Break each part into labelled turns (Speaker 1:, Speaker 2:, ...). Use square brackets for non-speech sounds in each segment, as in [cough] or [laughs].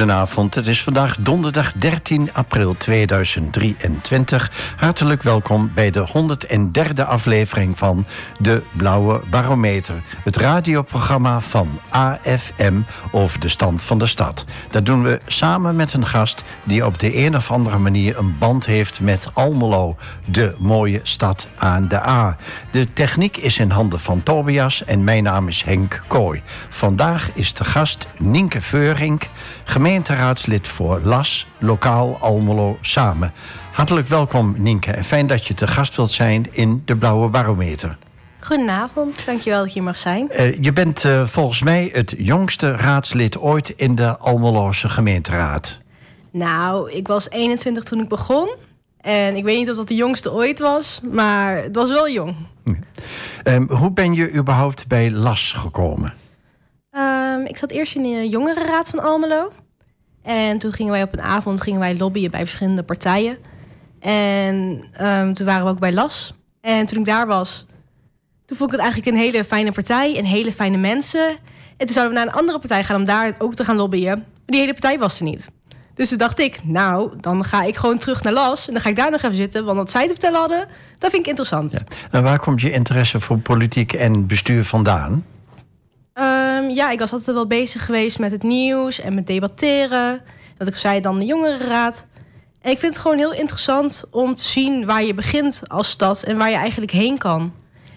Speaker 1: Goedenavond, het is vandaag donderdag 13 april 2023. Hartelijk welkom bij de 103e aflevering van De Blauwe Barometer. Het radioprogramma van AFM over de stand van de stad. Dat doen we samen met een gast die op de een of andere manier een band heeft met Almelo, de mooie stad aan de A. De techniek is in handen van Tobias en mijn naam is Henk Kooi. Vandaag is de gast Nienke Veurink gemeenteraadslid voor LAS, Lokaal Almelo Samen. Hartelijk welkom Nienke en fijn dat je te gast wilt zijn in de Blauwe Barometer.
Speaker 2: Goedenavond, dankjewel dat je hier mag zijn.
Speaker 1: Uh, je bent uh, volgens mij het jongste raadslid ooit in de Almeloze gemeenteraad.
Speaker 2: Nou, ik was 21 toen ik begon. En ik weet niet of dat de jongste ooit was, maar het was wel jong.
Speaker 1: Uh, hoe ben je überhaupt bij LAS gekomen?
Speaker 2: Um, ik zat eerst in de jongerenraad van Almelo. En toen gingen wij op een avond gingen wij lobbyen bij verschillende partijen. En um, toen waren we ook bij LAS. En toen ik daar was, toen vond ik het eigenlijk een hele fijne partij en hele fijne mensen. En toen zouden we naar een andere partij gaan om daar ook te gaan lobbyen. Maar die hele partij was er niet. Dus toen dacht ik, nou, dan ga ik gewoon terug naar LAS. En dan ga ik daar nog even zitten. Want wat zij te vertellen hadden, dat vind ik interessant.
Speaker 1: En waar komt je interesse voor politiek en bestuur vandaan?
Speaker 2: Ja, ik was altijd wel bezig geweest met het nieuws en met debatteren. Wat ik zei, dan de jongerenraad. En ik vind het gewoon heel interessant om te zien waar je begint als stad en waar je eigenlijk heen kan.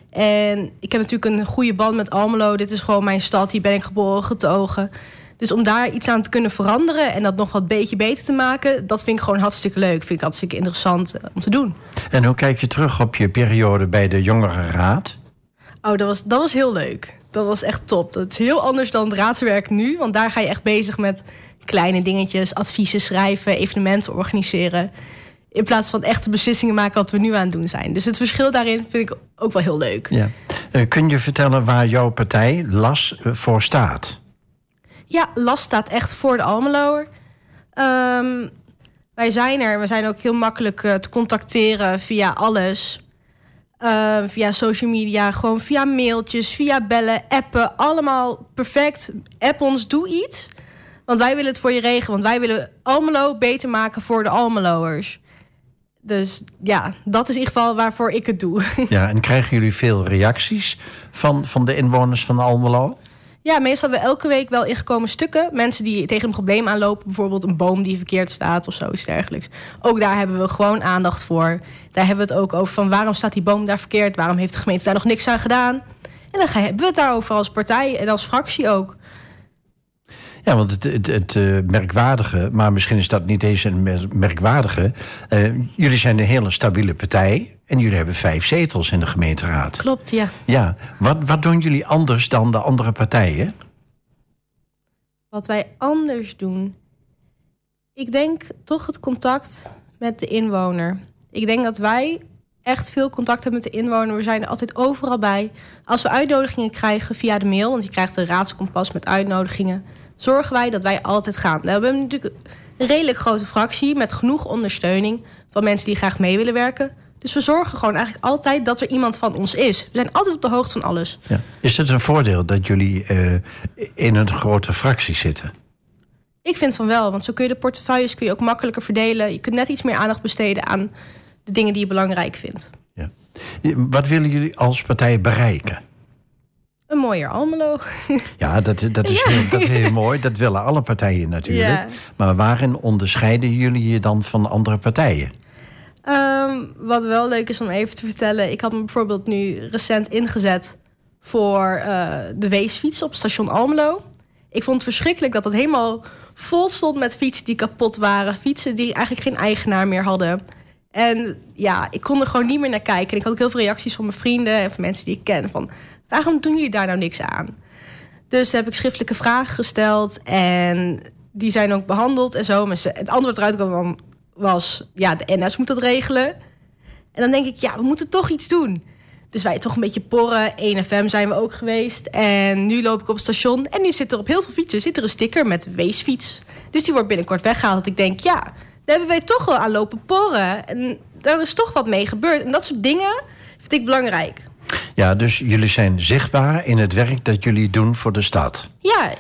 Speaker 2: En ik heb natuurlijk een goede band met Almelo. Dit is gewoon mijn stad, hier ben ik geboren, getogen. Dus om daar iets aan te kunnen veranderen en dat nog wat beetje beter te maken, dat vind ik gewoon hartstikke leuk. Vind ik hartstikke interessant eh, om te doen.
Speaker 1: En hoe kijk je terug op je periode bij de Jongerenraad?
Speaker 2: Oh, dat was, dat was heel leuk. Dat was echt top. Dat is heel anders dan het raadswerk nu. Want daar ga je echt bezig met kleine dingetjes, adviezen schrijven, evenementen organiseren. In plaats van echte beslissingen maken wat we nu aan het doen zijn. Dus het verschil daarin vind ik ook wel heel leuk.
Speaker 1: Ja. Uh, kun je vertellen waar jouw partij LAS eh, voor staat?
Speaker 2: Ja, LAS staat echt voor de Almeloer. Um, wij zijn er. We zijn ook heel makkelijk uh, te contacteren via alles. Uh, via social media, gewoon via mailtjes, via bellen, appen. Allemaal perfect. App ons, doe iets. Want wij willen het voor je regelen. Want wij willen Almelo beter maken voor de Almeloers. Dus ja, dat is in ieder geval waarvoor ik het doe. [laughs]
Speaker 1: Ja, en krijgen jullie veel reacties van, van de inwoners van Almelo?
Speaker 2: Ja, meestal hebben we elke week wel ingekomen stukken. Mensen die tegen een probleem aanlopen. Bijvoorbeeld een boom die verkeerd staat of zoiets dergelijks. Ook daar hebben we gewoon aandacht voor. Daar hebben we het ook over van waarom staat die boom daar verkeerd? Waarom heeft de gemeente daar nog niks aan gedaan? En dan hebben we het daarover als partij en als fractie ook.
Speaker 1: Ja, want het, het, het uh, merkwaardige, maar misschien is dat niet eens een merkwaardige. Uh, jullie zijn een hele stabiele partij. En jullie hebben vijf zetels in de gemeenteraad.
Speaker 2: Klopt, ja.
Speaker 1: Ja, wat, wat doen jullie anders dan de andere partijen?
Speaker 2: Wat wij anders doen? Ik denk toch het contact met de inwoner. Ik denk dat wij echt veel contact hebben met de inwoner. We zijn er altijd overal bij. Als we uitnodigingen krijgen via de mail, want je krijgt een raadskompas met uitnodigingen, zorgen wij dat wij altijd gaan. Nou, we hebben natuurlijk een redelijk grote fractie met genoeg ondersteuning van mensen die graag mee willen werken. Dus we zorgen gewoon eigenlijk altijd dat er iemand van ons is. We zijn altijd op de hoogte van alles.
Speaker 1: Ja. Is het een voordeel dat jullie uh, in een grote fractie zitten?
Speaker 2: Ik vind van wel, want zo kun je de portefeuilles kun je ook makkelijker verdelen. Je kunt net iets meer aandacht besteden aan de dingen die je belangrijk vindt.
Speaker 1: Ja. Wat willen jullie als partij bereiken?
Speaker 2: Een mooier Almelo.
Speaker 1: Ja, dat, dat, is, ja. heel, dat is heel mooi. Dat willen alle partijen natuurlijk. Ja. Maar waarin onderscheiden jullie je dan van andere partijen?
Speaker 2: Um, wat wel leuk is om even te vertellen. Ik had me bijvoorbeeld nu recent ingezet voor uh, de weesfiets op station Almelo. Ik vond het verschrikkelijk dat het helemaal vol stond met fietsen die kapot waren. Fietsen die eigenlijk geen eigenaar meer hadden. En ja, ik kon er gewoon niet meer naar kijken. En ik had ook heel veel reacties van mijn vrienden en van mensen die ik ken. Van, waarom doen jullie daar nou niks aan? Dus heb ik schriftelijke vragen gesteld. En die zijn ook behandeld en zo. Maar het antwoord eruit kwam was, ja, de NS moet dat regelen. En dan denk ik, ja, we moeten toch iets doen. Dus wij toch een beetje porren. 1FM zijn we ook geweest. En nu loop ik op het station. En nu zit er op heel veel fietsen zit er een sticker met weesfiets. Dus die wordt binnenkort weggehaald. Dat ik denk, ja, daar hebben wij toch wel aan lopen porren. En daar is toch wat mee gebeurd. En dat soort dingen vind ik belangrijk.
Speaker 1: Ja, dus jullie zijn zichtbaar in het werk dat jullie doen voor de stad.
Speaker 2: Ja.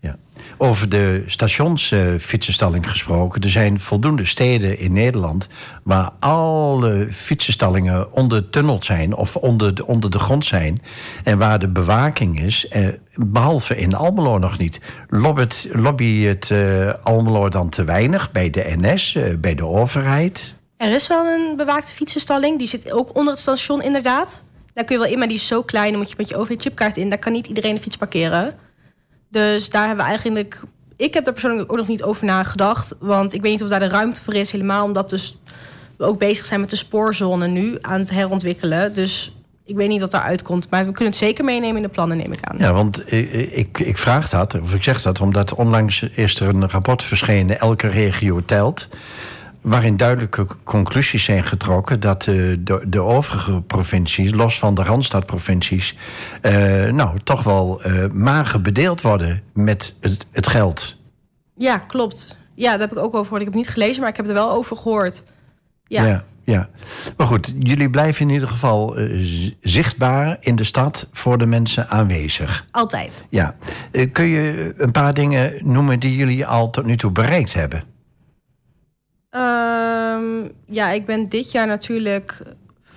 Speaker 1: ja. Over de stationsfietsenstalling gesproken. Er zijn voldoende steden in Nederland waar alle fietsenstallingen ondertunneld zijn of onder de, onder de grond zijn. En waar de bewaking is, eh, behalve in Almelo nog niet. Lobbyt, lobby het eh, Almelo dan te weinig bij de NS, eh, bij de overheid?
Speaker 2: Er is wel een bewaakte fietsenstalling. Die zit ook onder het station, inderdaad. Daar kun je wel in, maar die is zo klein. Dan moet je met je OV-chipkaart in. Daar kan niet iedereen de fiets parkeren. Dus daar hebben we eigenlijk... Ik heb daar persoonlijk ook nog niet over nagedacht. Want ik weet niet of daar de ruimte voor is. Helemaal omdat dus we ook bezig zijn met de spoorzone nu aan het herontwikkelen. Dus ik weet niet wat daaruit komt. Maar we kunnen het zeker meenemen in de plannen, neem ik aan.
Speaker 1: Ja, want ik, ik vraag dat, of ik zeg dat, omdat onlangs is er een rapport verschenen... Elke regio telt waarin duidelijke conclusies zijn getrokken dat uh, de, de, overige provincies, los van de Randstadprovincies, uh, nou toch wel uh, mager bedeeld worden met het, het, geld.
Speaker 2: Ja, klopt. Ja, daar heb ik ook over gehoord. Ik heb het niet gelezen, maar ik heb er wel over gehoord.
Speaker 1: Ja. ja. ja. maar goed, jullie blijven in ieder geval zichtbaar in de stad voor de mensen aanwezig.
Speaker 2: Altijd.
Speaker 1: Ja. kun je een paar dingen noemen die jullie al tot nu toe bereikt hebben?
Speaker 2: Um, ja, ik ben dit jaar natuurlijk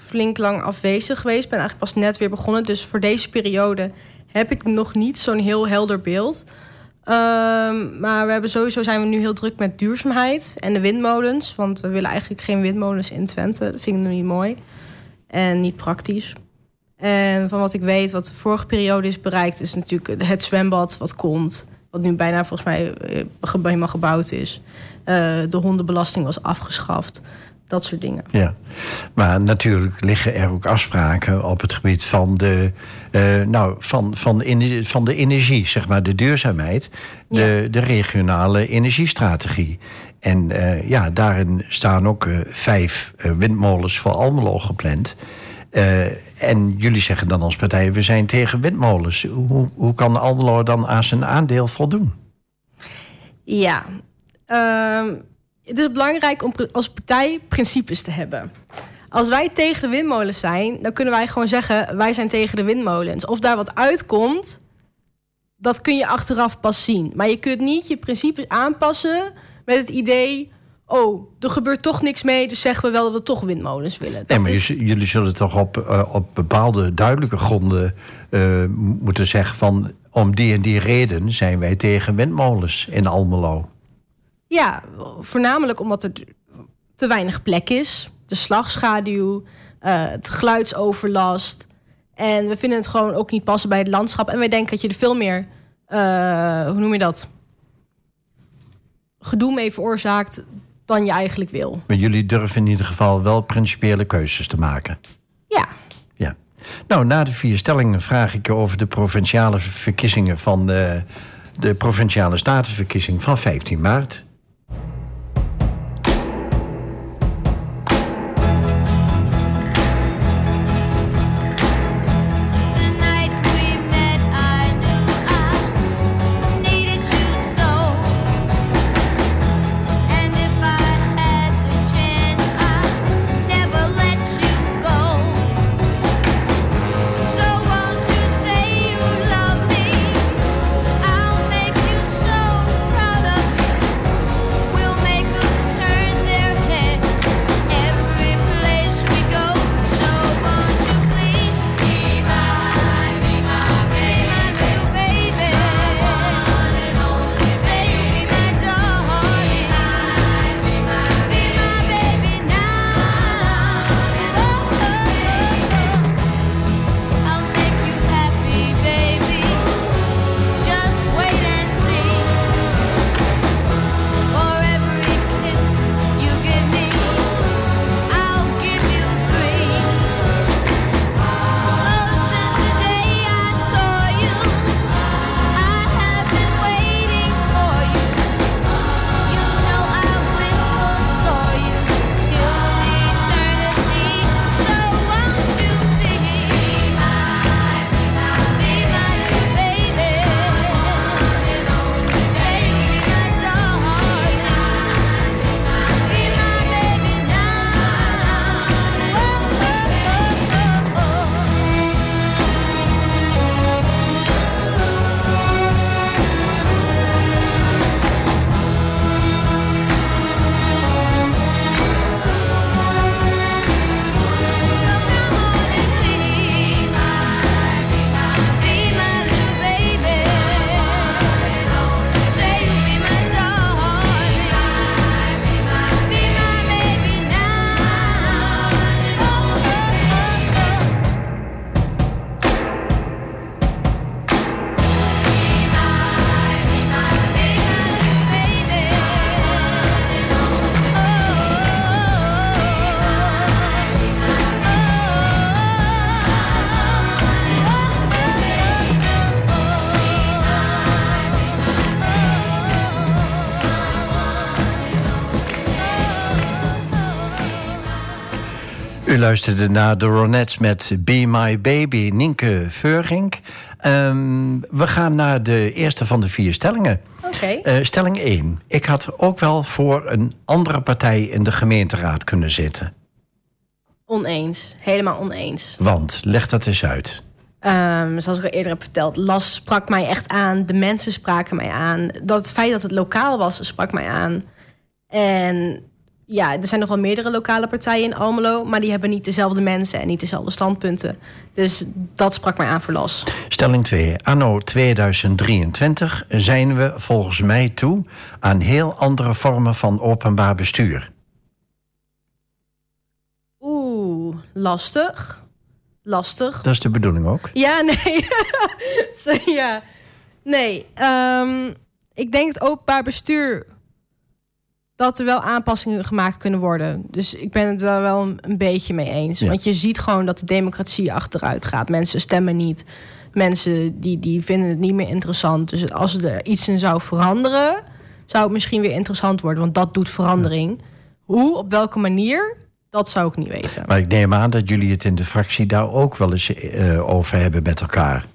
Speaker 2: flink lang afwezig geweest. Ben eigenlijk pas net weer begonnen. Dus voor deze periode heb ik nog niet zo'n heel helder beeld. Um, maar we hebben sowieso zijn we nu heel druk met duurzaamheid en de windmolens. Want we willen eigenlijk geen windmolens in Twente. Dat vind ik niet mooi. En niet praktisch. En van wat ik weet, wat de vorige periode is bereikt, is natuurlijk het zwembad wat komt. Wat nu bijna volgens mij eh, helemaal gebouwd is. Uh, de hondenbelasting was afgeschaft. Dat soort dingen.
Speaker 1: Ja, maar natuurlijk liggen er ook afspraken op het gebied van de, uh, nou, van, van, in, van de energie, zeg maar, de duurzaamheid, de, de regionale energiestrategie. En uh, ja, daarin staan ook vijf windmolens voor Almelo gepland. En jullie zeggen dan als partij, we zijn tegen windmolens. Hoe, hoe kan Almelo dan aan zijn aandeel voldoen?
Speaker 2: Ja, uh, het is belangrijk om als partij principes te hebben. Als wij tegen de windmolens zijn, dan kunnen wij gewoon zeggen: wij zijn tegen de windmolens. Of daar wat uitkomt, dat kun je achteraf pas zien. Maar je kunt niet je principes aanpassen met het idee: oh, er gebeurt toch niks mee, dus zeggen we wel dat we toch windmolens willen.
Speaker 1: nee, maar jullie zullen toch op, uh, op bepaalde duidelijke gronden uh, moeten zeggen: van om die en die reden zijn wij tegen windmolens in Almelo.
Speaker 2: Ja, voornamelijk omdat er te weinig plek is. De slagschaduw, uh, het geluidsoverlast. En we vinden het gewoon ook niet passen bij het landschap. En wij denken dat je er veel meer, hoe noem je dat? Gedoe mee veroorzaakt dan je eigenlijk wil.
Speaker 1: Maar jullie durven in ieder geval wel principiële keuzes te maken.
Speaker 2: Ja.
Speaker 1: Ja. Nou, na de vier stellingen vraag ik je over de provinciale verkiezingen van de, de provinciale statenverkiezing van 15 maart. Luisterde naar de Ronettes met Be My Baby, Nienke Veurink. Um, we gaan naar de eerste van de vier stellingen.
Speaker 2: Okay.
Speaker 1: Uh, stelling 1. Ik had ook wel voor een andere partij in de gemeenteraad kunnen zitten.
Speaker 2: Oneens. Helemaal oneens.
Speaker 1: Want, leg dat eens uit.
Speaker 2: Um, zoals ik al eerder heb verteld, Las sprak mij echt aan. De mensen spraken mij aan. Dat het feit dat het lokaal was, sprak mij aan. En ja, er zijn nog wel meerdere lokale partijen in Almelo... maar die hebben niet dezelfde mensen en niet dezelfde standpunten. Dus dat sprak mij aan voor Las.
Speaker 1: Stelling 2. Anno 2023 zijn we volgens mij toe... aan heel andere vormen van openbaar bestuur.
Speaker 2: Oeh, lastig. Lastig.
Speaker 1: Dat is de bedoeling ook?
Speaker 2: Ja, nee. [laughs] ja. Nee, um, ik denk het openbaar bestuur dat er wel aanpassingen gemaakt kunnen worden. Dus ik ben het wel, wel een beetje mee eens. Want je ziet gewoon dat de democratie achteruit gaat. Mensen stemmen niet. Mensen die, die vinden het niet meer interessant. Dus als er iets in zou veranderen, zou het misschien weer interessant worden. Want dat doet verandering. Hoe, op welke manier, dat zou ik niet weten.
Speaker 1: Maar ik neem aan dat jullie het in de fractie daar ook wel eens uh, over hebben met elkaar.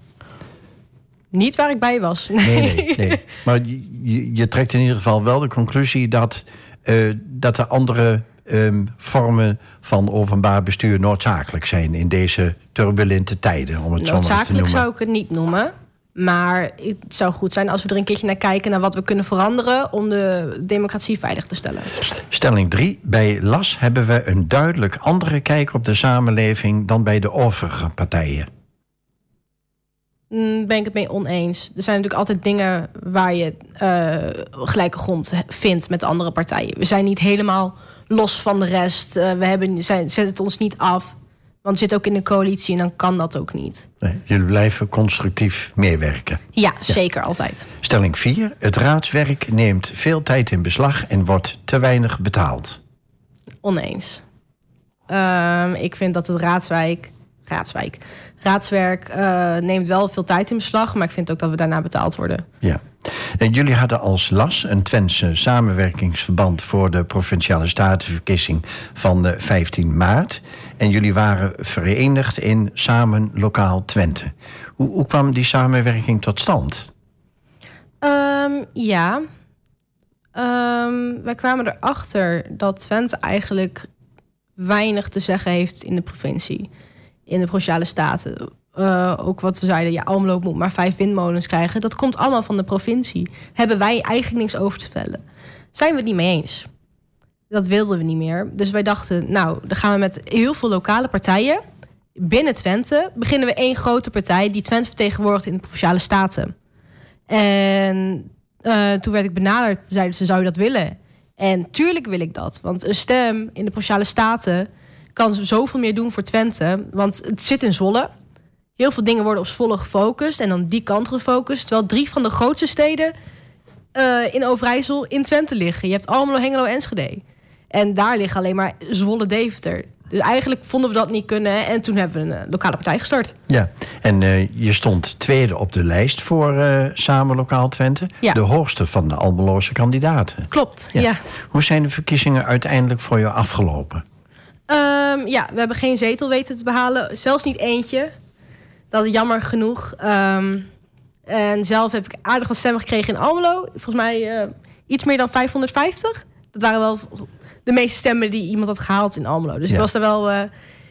Speaker 2: Niet waar ik bij was.
Speaker 1: Nee, nee, [laughs] nee. Maar je, je, trekt in ieder geval wel de conclusie dat, uh, dat er andere um, vormen van openbaar bestuur noodzakelijk zijn in deze turbulente tijden. Om het zo maar te noemen.
Speaker 2: Noodzakelijk zou ik het niet noemen. Maar het zou goed zijn als we er een keertje naar kijken naar wat we kunnen veranderen om de democratie veilig te stellen.
Speaker 1: Stelling 3. Bij LAS hebben we een duidelijk andere kijk op de samenleving dan bij de overige partijen.
Speaker 2: Mm, ben ik het mee oneens. Er zijn natuurlijk altijd dingen waar je uh, gelijke grond vindt met andere partijen. We zijn niet helemaal los van de rest. Uh, we hebben, zijn, zet het ons niet af. Want zit ook in de coalitie en dan kan dat ook niet.
Speaker 1: Nee, jullie blijven constructief meewerken.
Speaker 2: Ja, zeker altijd.
Speaker 1: Stelling 4. Het raadswerk neemt veel tijd in beslag en wordt te weinig betaald.
Speaker 2: Oneens. Um, ik vind dat het raadswijk, raadswijk, raadswerk uh, neemt wel veel tijd in beslag, maar ik vind ook dat we daarna betaald worden.
Speaker 1: Ja. En jullie hadden als LAS een Twentse samenwerkingsverband voor de provinciale statenverkiezing van de 15 maart. En jullie waren verenigd in Samen Lokaal Twente. Hoe, hoe kwam die samenwerking tot stand?
Speaker 2: Um, ja, um, wij kwamen erachter dat Twente eigenlijk weinig te zeggen heeft in de provincie in de Provinciale Staten. Uh, ook wat we zeiden, ja, Almelo moet maar vijf windmolens krijgen. Dat komt allemaal van de provincie. Hebben wij eigenlijk niks over te vellen. Zijn we het niet mee eens? Dat wilden we niet meer. Dus wij dachten, nou, dan gaan we met heel veel lokale partijen... binnen Twente beginnen we één grote partij... die Twente vertegenwoordigt in de Provinciale Staten. En uh, toen werd ik benaderd, zeiden ze, zou je dat willen? En tuurlijk wil ik dat. Want een stem in de Provinciale Staten kan zoveel meer doen voor Twente. Want het zit in Zwolle. Heel veel dingen worden op Zwolle gefocust en dan die kant gefocust. Terwijl drie van de grootste steden uh, in Overijssel in Twente liggen. Je hebt Almelo, Hengelo, Enschede. En daar liggen alleen maar Zwolle, Deventer. Dus eigenlijk vonden we dat niet kunnen. En toen hebben we een uh, lokale partij gestart.
Speaker 1: Ja, en uh, je stond tweede op de lijst voor uh, Samen Lokaal Twente.
Speaker 2: Ja.
Speaker 1: De hoogste van de Almeloze kandidaten.
Speaker 2: Klopt, ja. ja.
Speaker 1: Hoe zijn de verkiezingen uiteindelijk voor jou afgelopen?
Speaker 2: Um, ja, we hebben geen zetel weten te behalen. Zelfs niet eentje. Dat is jammer genoeg. Um, en zelf heb ik aardig wat stemmen gekregen in Almelo. Volgens mij uh, iets meer dan 550. Dat waren wel de meeste stemmen die iemand had gehaald in Almelo. Dus ja. ik was daar wel uh,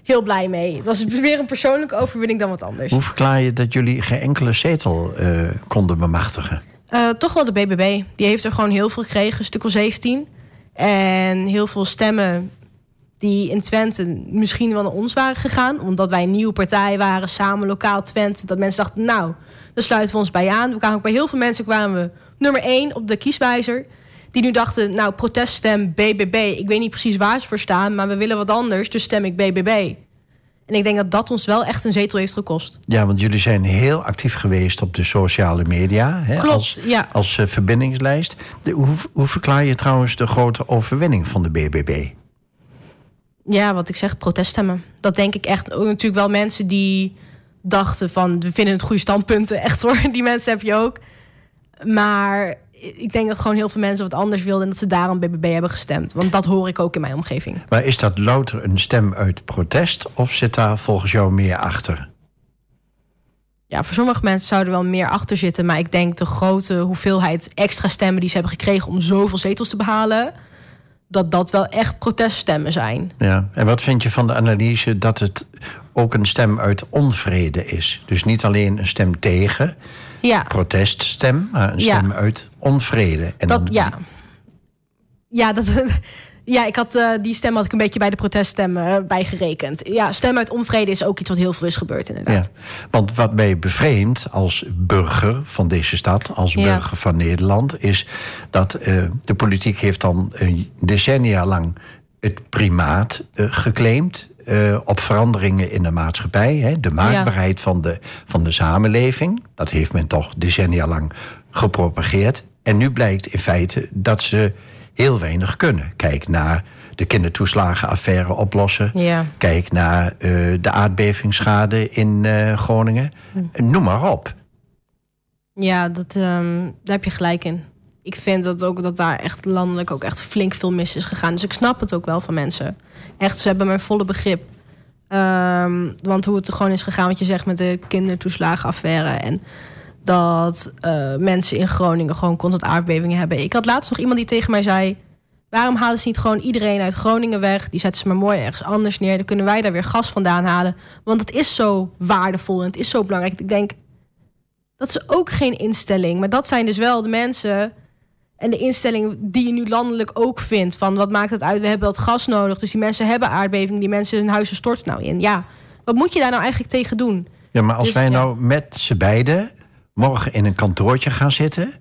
Speaker 2: heel blij mee. Het was meer een persoonlijke overwinning dan wat anders.
Speaker 1: Hoe verklaar je dat jullie geen enkele zetel uh, konden bemachtigen?
Speaker 2: toch wel de BBB. Die heeft er gewoon heel veel gekregen, stuk of 17. En heel veel stemmen die in Twente misschien wel naar ons waren gegaan. Omdat wij een nieuwe partij waren, samen lokaal Twente. Dat mensen dachten, nou, dan sluiten we ons bij aan. We kwamen ook bij heel veel mensen kwamen we nummer één op de kieswijzer. Die nu dachten, nou, proteststem BBB. Ik weet niet precies waar ze voor staan, maar we willen wat anders. Dus stem ik BBB. En ik denk dat dat ons wel echt een zetel heeft gekost.
Speaker 1: Ja, want jullie zijn heel actief geweest op de sociale media. Hè,
Speaker 2: Klopt,
Speaker 1: als,
Speaker 2: ja.
Speaker 1: Als uh, verbindingslijst. De, hoe, hoe verklaar je trouwens de grote overwinning van de BBB?
Speaker 2: Ja, wat ik zeg, proteststemmen. Dat denk ik echt. Ook natuurlijk wel mensen die dachten van... we vinden het goede standpunten, [laughs] echt hoor. Die mensen heb je ook. Maar ik denk dat gewoon heel veel mensen wat anders wilden... en dat ze daarom BBB hebben gestemd. Want dat hoor ik ook in mijn omgeving.
Speaker 1: Maar is dat louter een stem uit protest... of zit daar volgens jou meer achter?
Speaker 2: Ja, voor sommige mensen zouden er wel meer achter zitten. Maar ik denk de grote hoeveelheid extra stemmen die ze hebben gekregen... om zoveel zetels te behalen... dat dat wel echt proteststemmen zijn.
Speaker 1: Ja, en wat vind je van de analyse dat het ook een stem uit onvrede is? Dus niet alleen een stem tegen
Speaker 2: ja.
Speaker 1: proteststem, maar een stem uit onvrede.
Speaker 2: En dat, ja. ja, dat, ja, ik had, uh, die stem had ik een beetje bij de proteststemmen uh, bijgerekend. Ja, stem uit onvrede is ook iets wat heel veel is gebeurd, inderdaad.
Speaker 1: Ja, want wat mij bevreemdt als burger van deze stad, als burger van Nederland, is dat uh, de politiek heeft dan decennia lang het primaat geclaimd. op veranderingen in de maatschappij. Hè, de maakbaarheid ja. van, de, van de samenleving. Dat heeft men toch decennia lang gepropageerd. En nu blijkt in feite dat ze heel weinig kunnen. Kijk naar de kindertoeslagenaffaire oplossen.
Speaker 2: Ja.
Speaker 1: Kijk naar uh, de aardbevingsschade in uh, Groningen. Hm. Noem maar op.
Speaker 2: Ja, dat, um, daar heb je gelijk in. Ik vind dat ook dat daar echt landelijk ook echt flink veel mis is gegaan. Dus ik snap het ook wel van mensen. Echt, ze hebben mijn volle begrip. Um, want hoe het er gewoon is gegaan, wat je zegt met de kindertoeslagenaffaire. En dat uh, mensen in Groningen gewoon constant aardbevingen hebben. Ik had laatst nog iemand die tegen mij zei... waarom halen ze niet gewoon iedereen uit Groningen weg? Die zetten ze maar mooi ergens anders neer. Dan kunnen wij daar weer gas vandaan halen. Want het is zo waardevol en het is zo belangrijk. Ik denk, dat is ook geen instelling. Maar dat zijn dus wel de mensen en de instelling die je nu landelijk ook vindt. Van wat maakt het uit? We hebben dat gas nodig. Dus die mensen hebben aardbeving. Die mensen hun huizen storten nou in. Ja, wat moet je daar nou eigenlijk tegen doen?
Speaker 1: Ja, maar als dus, wij ja. nou met z'n beiden morgen in een kantoortje gaan zitten.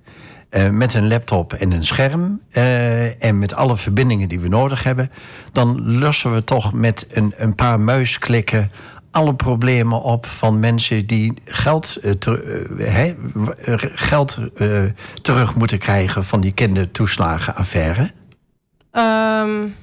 Speaker 1: Uh, met een laptop en een scherm. Uh, en met alle verbindingen die we nodig hebben. Dan lossen we toch met een, een paar muisklikken alle problemen op van mensen die geld, he, geld terug moeten krijgen van die kindertoeslagenaffaire?
Speaker 2: Um,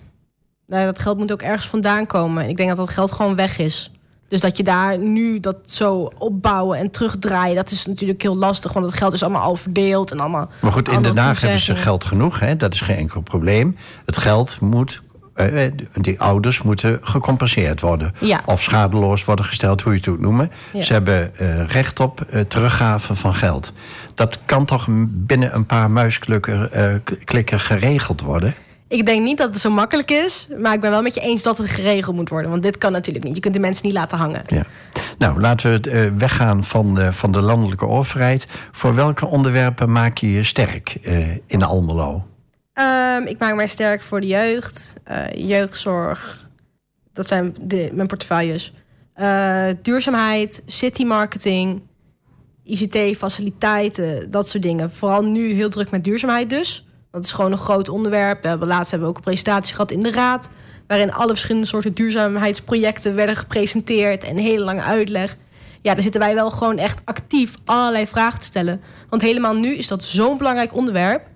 Speaker 2: nou, dat geld moet ook ergens vandaan komen. Ik denk dat dat geld gewoon weg is. Dus dat je daar nu dat zo opbouwen en terugdraaien, dat is natuurlijk heel lastig. Want het geld is allemaal al verdeeld en allemaal.
Speaker 1: Maar goed, in Den Haag hebben ze geld genoeg, hè? dat is geen enkel probleem. Het geld moet. Uh, die ouders moeten gecompenseerd worden.
Speaker 2: Ja.
Speaker 1: Of schadeloos worden gesteld, hoe je het ook noemen. Ja. Ze hebben uh, recht op uh, teruggave van geld. Dat kan toch binnen een paar muisklikken geregeld worden?
Speaker 2: Ik denk niet dat het zo makkelijk is. Maar ik ben wel met je eens dat het geregeld moet worden. Want dit kan natuurlijk niet. Je kunt de mensen niet laten hangen.
Speaker 1: Ja. Nou, laten we uh, weggaan van de, van de landelijke overheid. Voor welke onderwerpen maak je je sterk uh, in Almelo?
Speaker 2: Um, ik maak mij sterk voor de jeugd. Uh, jeugdzorg. Dat zijn de, mijn portefeuilles. duurzaamheid, city marketing, ICT, faciliteiten, dat soort dingen. Vooral nu heel druk met duurzaamheid dus. Dat is gewoon een groot onderwerp. We hebben, laatst hebben we ook een presentatie gehad in de Raad. Waarin alle verschillende soorten duurzaamheidsprojecten werden gepresenteerd. En een hele lange uitleg. Ja, daar zitten wij wel gewoon echt actief allerlei vragen te stellen. Want helemaal nu is dat zo'n belangrijk onderwerp.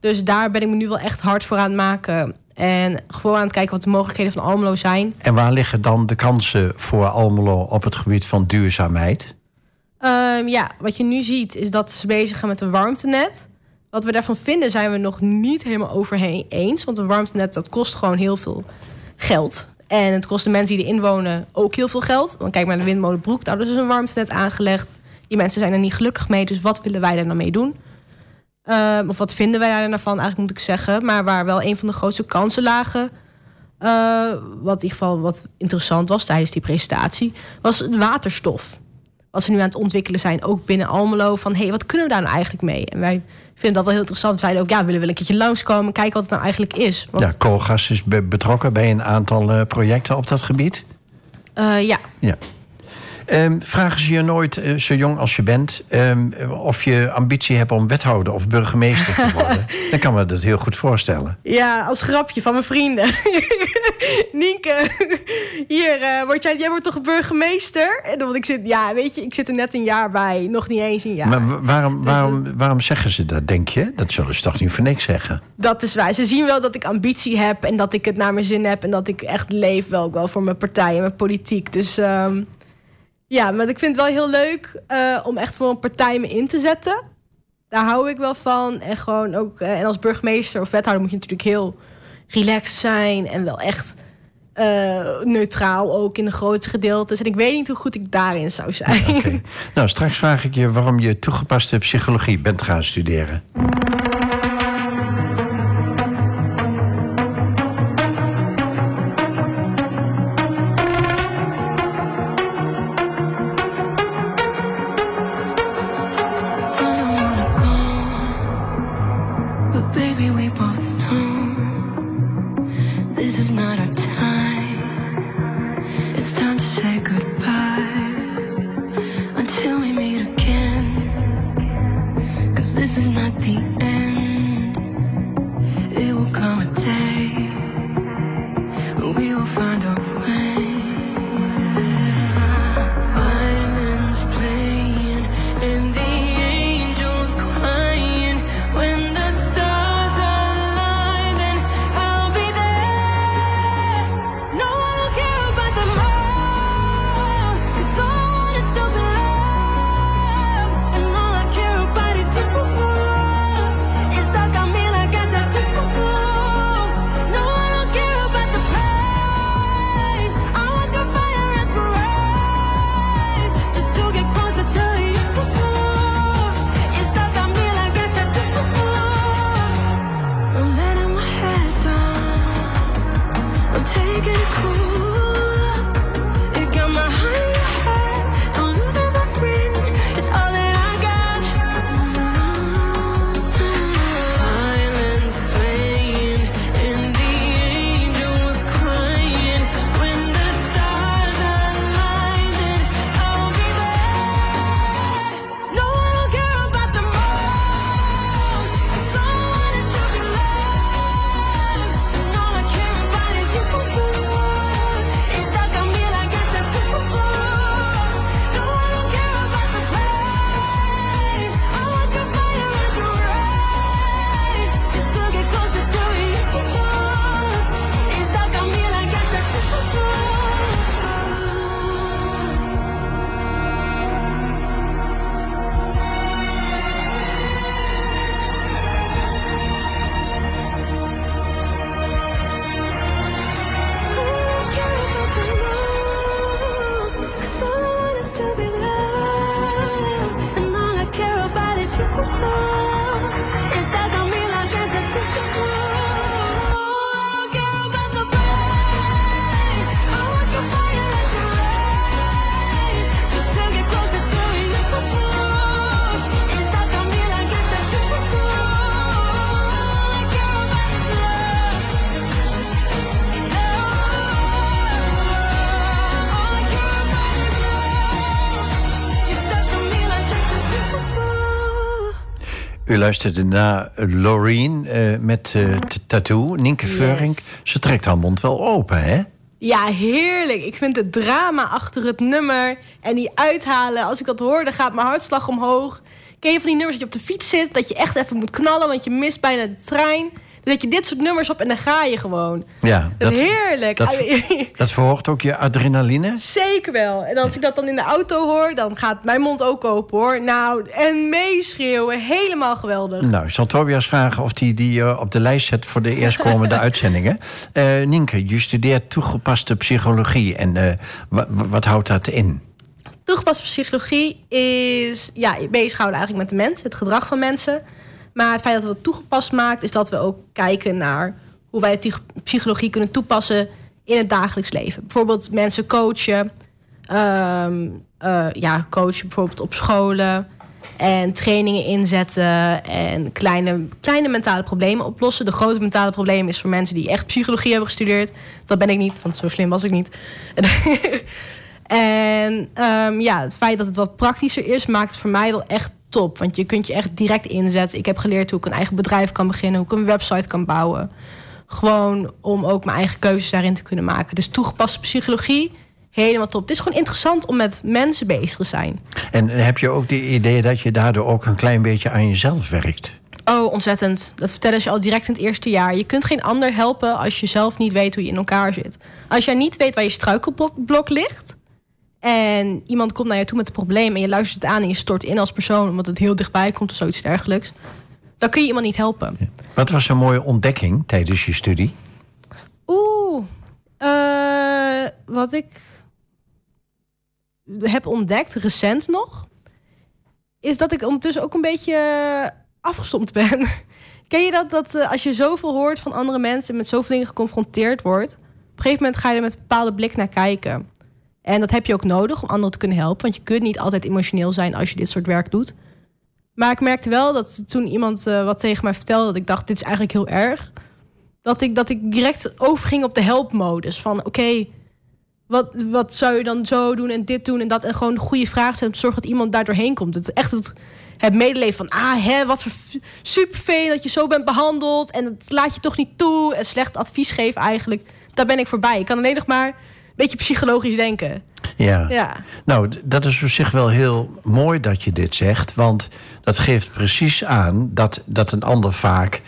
Speaker 2: Dus daar ben ik me nu wel echt hard voor aan het maken. En gewoon aan het kijken wat de mogelijkheden van Almelo zijn.
Speaker 1: En waar liggen dan de kansen voor Almelo op het gebied van duurzaamheid?
Speaker 2: Um, ja, wat je nu ziet is dat ze bezig gaan met een warmtenet. Wat we daarvan vinden zijn we nog niet helemaal overheen eens. Want een warmtenet dat kost gewoon heel veel geld. En het kost de mensen die erin wonen ook heel veel geld. Want kijk maar naar de windmolenbroek. Daar is dus een warmtenet aangelegd. Die mensen zijn er niet gelukkig mee. Dus wat willen wij daar nou mee doen? Uh, of wat vinden wij daar nou eigenlijk moet ik zeggen. Maar waar wel een van de grootste kansen lagen... Uh, wat in ieder geval wat interessant was tijdens die presentatie... was waterstof. Wat ze nu aan het ontwikkelen zijn, ook binnen Almelo. Van, hé, hey, wat kunnen we daar nou eigenlijk mee? En wij vind dat wel heel interessant. We zeiden ook, ja, we willen wel een keertje langskomen... kijken wat het nou eigenlijk is.
Speaker 1: Want... Ja, Koolgas is be betrokken bij een aantal uh, projecten op dat gebied.
Speaker 2: Uh, ja.
Speaker 1: ja. Um, vragen ze je nooit, uh, zo jong als je bent, um, of je ambitie hebt om wethouder of burgemeester te worden? [laughs] Dan kan me dat heel goed voorstellen.
Speaker 2: Ja, als grapje van mijn vrienden. [laughs] Nienke, hier, uh, word jij, jij wordt toch burgemeester? Dan, ik zit, ja, weet je, ik zit er net een jaar bij, nog niet eens een jaar.
Speaker 1: Maar waarom, dus, waarom, waarom zeggen ze dat, denk je? Dat zullen ze toch niet voor niks zeggen?
Speaker 2: Dat is waar. Ze zien wel dat ik ambitie heb en dat ik het naar mijn zin heb en dat ik echt leef wel, ook wel voor mijn partij en mijn politiek. Dus... Um, ja, maar ik vind het wel heel leuk uh, om echt voor een partij me in te zetten. daar hou ik wel van. En gewoon ook, en als burgemeester of wethouder moet je natuurlijk heel relaxed zijn en wel echt uh, neutraal ook in de grootste gedeeltes. En ik weet niet hoe goed ik daarin zou zijn.
Speaker 3: Nou, straks vraag ik je waarom je toegepaste psychologie bent gaan studeren. Luisterde naar Loreen uh, met uh, Tattoo, Nienke yes. Ze trekt haar mond wel open, hè?
Speaker 2: Ja, heerlijk. Ik vind het drama achter het nummer en die uithalen. Als ik dat hoor, dan gaat mijn hartslag omhoog. Ken je van die nummers dat je op de fiets zit... dat je echt even moet knallen, want je mist bijna de trein zet je dit soort nummers op en dan ga je gewoon.
Speaker 3: Ja,
Speaker 2: dat, heerlijk.
Speaker 3: Dat, [laughs] dat verhoogt ook je adrenaline?
Speaker 2: Zeker wel. En als ik dat dan in de auto hoor, dan gaat mijn mond ook open hoor. Nou, en meeschreeuwen, helemaal geweldig.
Speaker 3: Nou, ik zal Tobias vragen of hij die, die uh, op de lijst zet voor de eerstkomende [laughs] uitzendingen. Uh, Nienke, je studeert toegepaste psychologie. En uh, wat houdt dat in?
Speaker 2: Toegepaste psychologie is ja, bezighouden eigenlijk met de mens, het gedrag van mensen. Maar het feit dat we het toegepast maakt, is dat we ook kijken naar hoe wij psychologie kunnen toepassen in het dagelijks leven. Bijvoorbeeld mensen coachen, ehm, eh, ja, coachen bijvoorbeeld op scholen en trainingen inzetten en kleine, kleine mentale problemen oplossen. De grote mentale probleem is voor mensen die echt psychologie hebben gestudeerd. Dat ben ik niet, want zo slim was ik niet. [laughs] en um, ja, het feit dat het wat praktischer is, maakt het voor mij wel echt top. Want je kunt je echt direct inzetten. Ik heb geleerd hoe ik een eigen bedrijf kan beginnen, hoe ik een website kan bouwen. Gewoon om ook mijn eigen keuzes daarin te kunnen maken. Dus toegepaste psychologie, helemaal top. Het is gewoon interessant om met mensen bezig te zijn.
Speaker 3: En heb je ook de idee dat je daardoor ook een klein beetje aan jezelf werkt?
Speaker 2: Oh, ontzettend. Dat vertellen ze al direct in het eerste jaar. Je kunt geen ander helpen als je zelf niet weet hoe je in elkaar zit. Als jij niet weet waar je struikelblok ligt En iemand komt naar je toe met een probleem en je luistert het aan en je stort in als persoon omdat het heel dichtbij komt of zoiets dergelijks. Dan kun je iemand niet helpen.
Speaker 1: Wat was een mooie ontdekking tijdens je studie?
Speaker 2: Oeh, uh, wat ik heb ontdekt, recent nog, is dat ik ondertussen ook een beetje afgestompt ben. [laughs] Ken je dat, dat uh, als je zoveel hoort van andere mensen en met zoveel dingen geconfronteerd wordt, op een gegeven moment ga je er met een bepaalde blik naar kijken. En dat heb je ook nodig om anderen te kunnen helpen, want je kunt niet altijd emotioneel zijn als je dit soort werk doet. Maar ik merkte wel dat toen iemand uh, wat tegen mij vertelde, dat ik dacht, dit is eigenlijk heel erg. Dat ik, dat ik direct overging op de helpmodus. Van oké, wat, wat zou je dan zo doen en dit doen en dat. En gewoon goede vragen stellen om te zorgen dat iemand daar doorheen komt. Het, echt het, medeleven van, ah hè, wat voor super dat je zo bent behandeld. En het laat je toch niet toe. En slecht advies geven eigenlijk. Daar ben ik voorbij. Ik kan alleen nog maar een beetje psychologisch denken.
Speaker 1: Ja. ja. Nou, dat is op zich wel heel mooi dat je dit zegt. Want dat geeft precies aan dat, dat een ander vaak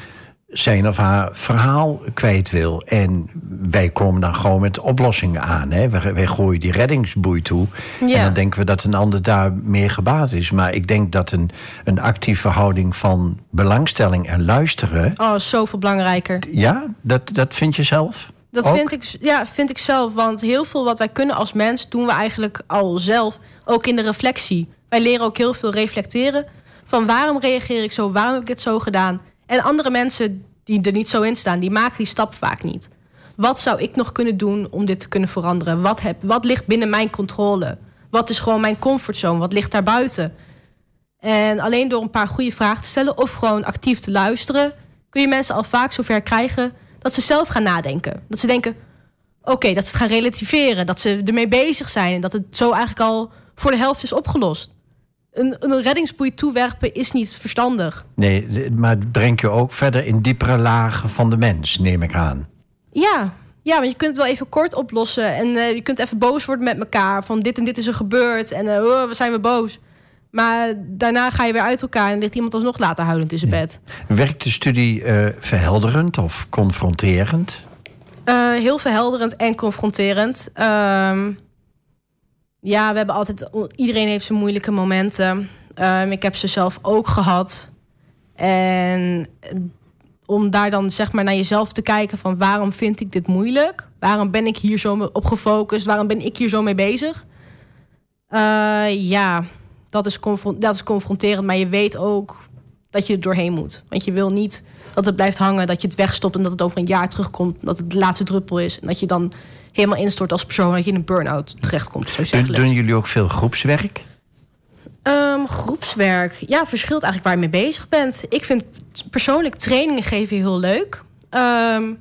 Speaker 1: zijn of haar verhaal kwijt wil. En wij komen dan gewoon met oplossingen aan. Hè? Wij, wij gooien die reddingsboei toe. Ja. En dan denken we dat een ander daar meer gebaat is. Maar ik denk dat een, een actieve houding van belangstelling en luisteren...
Speaker 2: Oh, zoveel belangrijker.
Speaker 1: Ja, dat, dat vind je zelf?
Speaker 2: Dat vind ik, ja, vind ik zelf. Want heel veel wat wij kunnen als mens... doen we eigenlijk al zelf. Ook in de reflectie. Wij leren ook heel veel reflecteren. Van waarom reageer ik zo? Waarom heb ik dit zo gedaan? En andere mensen die er niet zo in staan, die maken die stap vaak niet. Wat zou ik nog kunnen doen om dit te kunnen veranderen? Wat, heb, wat ligt binnen mijn controle? Wat is gewoon mijn comfortzone? Wat ligt daar buiten? En alleen door een paar goede vragen te stellen of gewoon actief te luisteren, kun je mensen al vaak zover krijgen dat ze zelf gaan nadenken. Dat ze denken: oké, dat ze het gaan relativeren, dat ze ermee bezig zijn en dat het zo eigenlijk al voor de helft is opgelost een, een reddingsboei toewerpen is niet verstandig.
Speaker 1: Nee, maar het brengt je ook verder in diepere lagen van de mens, neem ik aan.
Speaker 2: Ja, ja, want je kunt het wel even kort oplossen. En uh, je kunt even boos worden met elkaar. Van dit en dit is er gebeurd. En uh, oh, we zijn we boos. Maar daarna ga je weer uit elkaar en ligt iemand alsnog laten huilend in zijn bed.
Speaker 1: Werkt de studie uh, verhelderend of confronterend?
Speaker 2: heel verhelderend en confronterend. Ehm, ja, we hebben altijd. Iedereen heeft zijn moeilijke momenten. Um, ik heb ze zelf ook gehad. En om daar dan zeg maar naar jezelf te kijken van waarom vind ik dit moeilijk? Waarom ben ik hier zo op gefocust? Waarom ben ik hier zo mee bezig? Uh, ja, dat is, dat is confronterend, maar je weet ook dat je er doorheen moet. Want je wil niet dat het blijft hangen, dat je het wegstopt en dat het over een jaar terugkomt, dat het de laatste druppel is en dat je dan helemaal instort als persoon, dat je in een burn-out terechtkomt. Zo
Speaker 1: doen, doen jullie ook veel groepswerk?
Speaker 2: Um, groepswerk, ja, verschilt eigenlijk waar je mee bezig bent. Ik vind persoonlijk trainingen geven heel leuk. Um,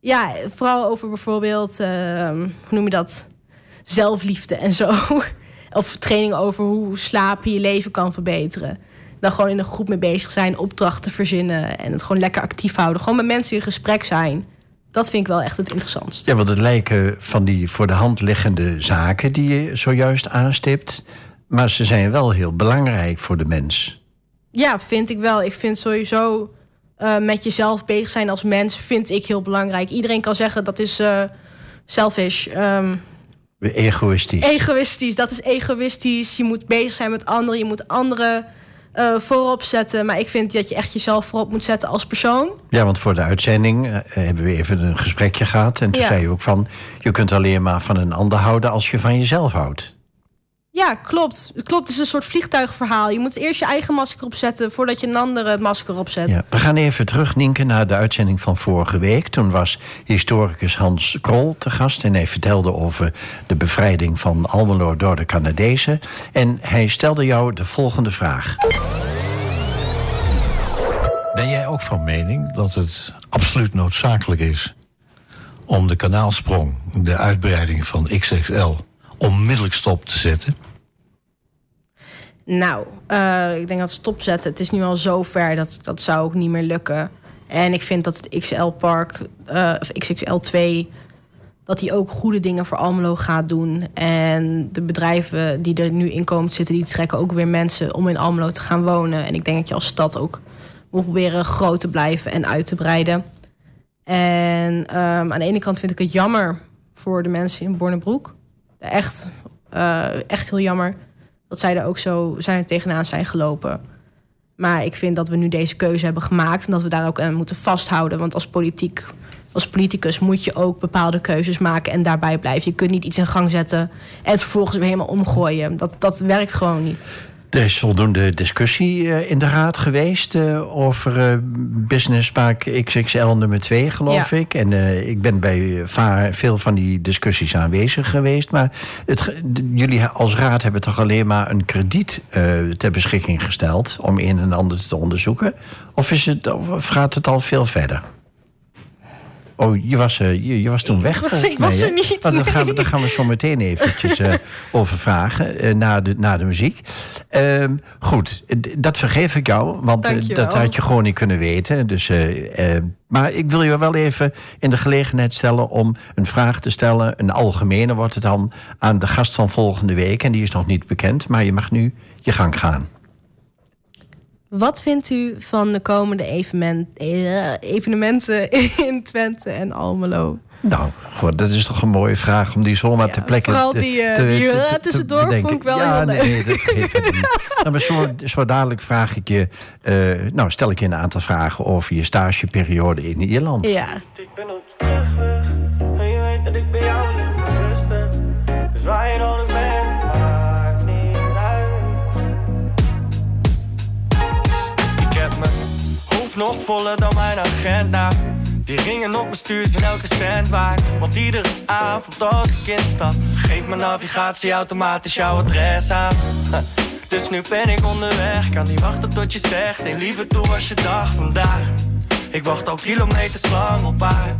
Speaker 2: ja, vooral over bijvoorbeeld, um, hoe noem je dat? Zelfliefde en zo. [laughs] of trainingen over hoe slapen je leven kan verbeteren. Dan gewoon in een groep mee bezig zijn, opdrachten verzinnen en het gewoon lekker actief houden. Gewoon met mensen in gesprek zijn. Dat vind ik wel echt het interessantste.
Speaker 1: Ja, want het lijken van die voor de hand liggende zaken die je zojuist aanstipt. Maar ze zijn wel heel belangrijk voor de mens.
Speaker 2: Ja, vind ik wel. Ik vind sowieso uh, met jezelf bezig zijn als mens vind ik heel belangrijk. Iedereen kan zeggen dat is uh, selfish. Um,
Speaker 1: egoïstisch.
Speaker 2: Egoïstisch, dat is egoïstisch. Je moet bezig zijn met anderen. Je moet anderen uh, voorop zetten. Maar ik vind dat je echt jezelf voorop moet zetten als persoon.
Speaker 1: Ja, want voor de uitzending uh, hebben we even een gesprekje gehad. En toen zei je ook van, je kunt alleen maar van een ander houden als je van jezelf houdt.
Speaker 2: Ja, klopt. Het klopt, het is een soort vliegtuigverhaal. Je moet eerst je eigen masker opzetten voordat je een andere masker opzet.
Speaker 1: Ja, we gaan even terug, Nienke, naar de uitzending van vorige week. Toen was historicus Hans Krol te gast en hij vertelde over de bevrijding van Almelo door de Canadezen. En hij stelde jou de volgende vraag.
Speaker 4: Ben jij ook van mening dat het absoluut noodzakelijk is om de kanaalsprong, de uitbreiding van XXL onmiddellijk stop te zetten?
Speaker 2: Nou, uh, ik denk dat stopzetten, het is nu al zo ver dat dat zou ook niet meer lukken. En ik vind dat het XL-park, uh, of XXL2, dat die ook goede dingen voor Almelo gaat doen. En de bedrijven die er nu in komen zitten, die trekken ook weer mensen om in Almelo te gaan wonen. En ik denk dat je als stad ook moet proberen groot te blijven en uit te breiden. En um, aan de ene kant vind ik het jammer voor de mensen in Bornebroek echt Eh, echt heel jammer dat zij er ook zo zijn tegenaan zijn gelopen. Maar ik vind dat we nu deze keuze hebben gemaakt en dat we daar ook aan moeten vasthouden. Want als politiek, als politicus moet je ook bepaalde keuzes maken en daarbij blijven. Je kunt niet iets in gang zetten en vervolgens weer helemaal omgooien. Dat, dat werkt gewoon niet.
Speaker 1: Er is voldoende discussie uh, in de raad geweest uh, over uh, Business Park XXL nummer 2, geloof ja. ik. En ik ben bij veel van die discussies aanwezig geweest. Maar het, jullie als raad hebben toch alleen maar een krediet ter beschikking gesteld om een en ander te onderzoeken? Of, is het, of gaat het al veel verder? Oh, je was, uh, je, je, was toen weg volgens
Speaker 2: ik was er niet.
Speaker 1: Oh, dan, gaan we, dan gaan we zo meteen eventjes uh, [laughs] over vragen uh, na, de, na de muziek. Ehm, goed, dat vergeef ik jou, want dat had je gewoon niet kunnen weten. Dus, maar ik wil je wel even in de gelegenheid stellen om een vraag te stellen. Een algemene wordt het dan aan de gast van volgende week. En die is nog niet bekend, maar je mag nu je gang gaan.
Speaker 2: Wat vindt u van de komende evenement, eh, evenementen [laughs] in Twente en Almelo?
Speaker 1: Nou, goed, dat is toch een mooie vraag om die zomaar ja, te plekken
Speaker 2: vooral die, uh, te, die, te, te, tussendoor vond ik wel
Speaker 1: ja,
Speaker 2: heel
Speaker 1: nee, nee, dat geeft het niet. [laughs] nou, maar zo, zo dadelijk vraag ik je... Uh, nou, stel ik je een aantal vragen over je stageperiode in Ierland.
Speaker 2: Ja. Ik ben op de en je weet dat ik bij jou rust ben. Dus waar je dan
Speaker 5: voller dan mijn agenda. Die ringen op mijn stuur zijn elke cent waard. Want iedere avond als ik instap, geeft mijn navigatie automatisch jouw adres aan. Dus nu ben ik onderweg, kan niet wachten tot je zegt. Nee, liever toe was je dag vandaag. Ik wacht al kilometers lang op haar.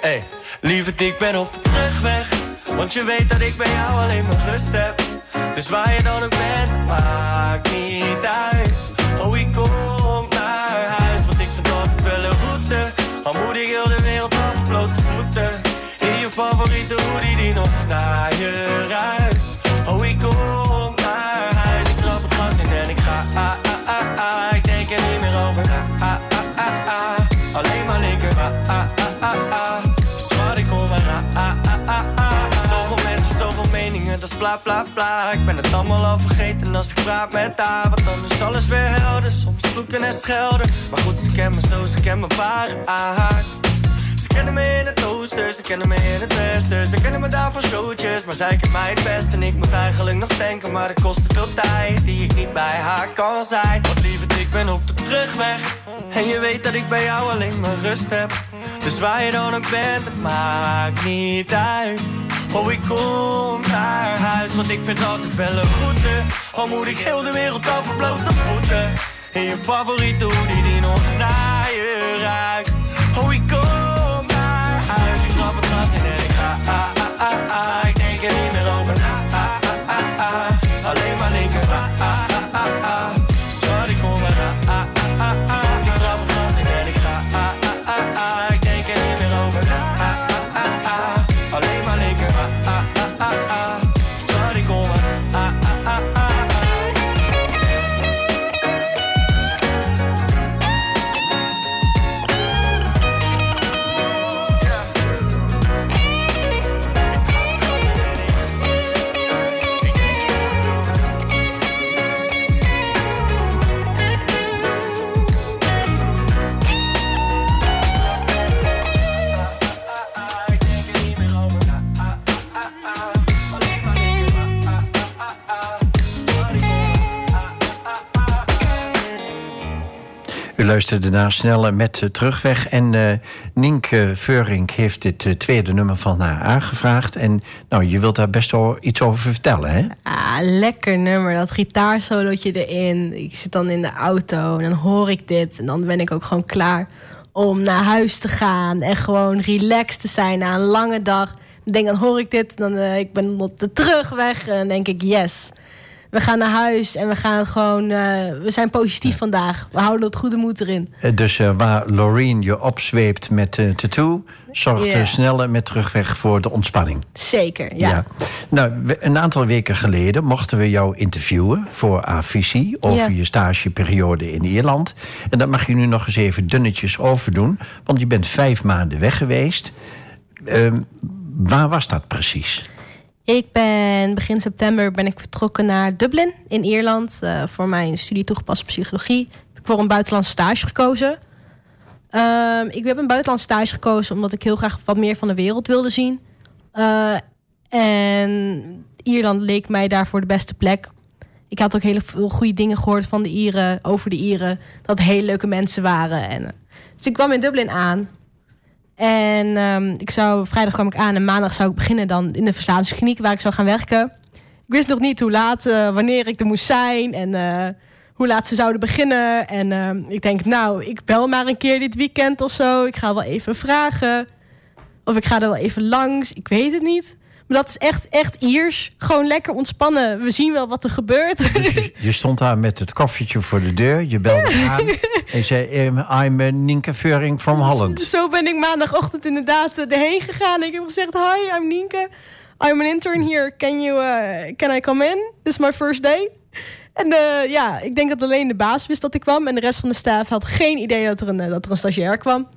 Speaker 5: Hey, lieve ik ben op de terugweg. Want je weet dat ik bij jou alleen maar rust heb. Dus waar je dan ook bent, maakt niet uit. Naar je ruikt. Oh, ik kom naar huis, ik trap het gas in en ik ga. Ah, ah, ah, ah. Ik denk er niet meer over. Ah, ah, ah, ah, ah. Alleen maar linker. Ah, ah, ah, ah, ah. Zwart, ik kom maar. Ah, ah, ah, ah, ah. Zoveel mensen, zoveel meningen, dat is bla bla bla. Ik ben het allemaal al vergeten als ik praat met haar. Want dan is alles weer helder, soms vloeken en schelden. Maar goed, ze kennen me zo, ze kennen me ware aard. Kennen me in het oosten, ze kennen me in het westen. Ze kennen me daar van showtjes, maar zij kent mij het best. En ik moet eigenlijk nog denken, maar het kost te veel tijd die ik niet bij haar kan zijn. Want lieve, ik ben op de terugweg. En je weet dat ik bij jou alleen maar rust heb. Dus waar je dan ook bent, het maakt niet uit. Oh, ik kom naar huis, want ik vind altijd wel een goede. Al moet ik heel de wereld over blote voeten. In je favoriete hoodie die nog naar je ruikt. Oh, en
Speaker 1: luisterde naar Snelle met Terugweg. En uh, Nienke Veurink heeft dit tweede nummer van haar aangevraagd. En nou, je wilt daar best wel iets over vertellen, hè?
Speaker 2: Ah, lekker nummer. Dat gitaarsolootje erin. Ik zit dan in de auto en dan hoor ik dit. En dan ben ik ook gewoon klaar om naar huis te gaan. En gewoon relaxed te zijn na een lange dag. Denk, dan hoor ik dit. Dan, uh, ik ben op de terugweg. En dan denk ik, yes we gaan naar huis en we gaan het gewoon. Uh, we zijn positief vandaag. We houden het goede moed erin.
Speaker 1: Eh, dus uh, waar Loreen je opzweept met uh, tattoo, zorgt yeah. sneller met terugweg voor de ontspanning.
Speaker 2: Zeker, ja. ja.
Speaker 1: Nou, een aantal weken geleden mochten we jou interviewen voor Avisie over yeah. je stageperiode in Ierland. En dat mag je nu nog eens even dunnetjes over doen, want je bent vijf maanden weg geweest. Uh, waar was dat precies?
Speaker 2: Ik ben begin september ben ik vertrokken naar Dublin in Ierland eh, voor mijn studie toegepaste psychologie. Ik heb voor een buitenlandse stage gekozen. Ehm, ik heb een buitenlandse stage gekozen omdat ik heel graag wat meer van de wereld wilde zien. Eh, en Ierland leek mij daarvoor de beste plek. Ik had ook hele veel goede dingen gehoord van de Ieren, over de Ieren. Dat hele leuke mensen waren. En, eh, dus ik kwam in Dublin aan. En ehm, ik zou, vrijdag kwam ik aan en maandag zou ik beginnen dan in de verslavingskliniek waar ik zou gaan werken. Ik wist nog niet hoe laat, eh, wanneer ik er moest zijn en eh, hoe laat ze zouden beginnen. En ehm, ik denk, nou, ik bel maar een keer dit weekend of zo. Ik ga wel even vragen. Of ik ga er wel even langs. Ik weet het niet. Maar dat is echt, echt Iers. Gewoon lekker ontspannen. We zien wel wat er gebeurt. [laughs]
Speaker 1: Dus je, je stond daar met het koffietje voor de deur. Je belde aan en zei... "Um, I'm Nienke Veuring from [laughs] Holland.
Speaker 2: Zo ben ik maandagochtend inderdaad erheen gegaan. Ik heb gezegd, hi, I'm Nienke. I'm an intern here. Can, you, uh, can I come in? This is my first day. En uh, ja, ik denk dat alleen de baas wist dat ik kwam. En de rest van de staf had geen idee dat er een, uh, dat er een stagiair kwam.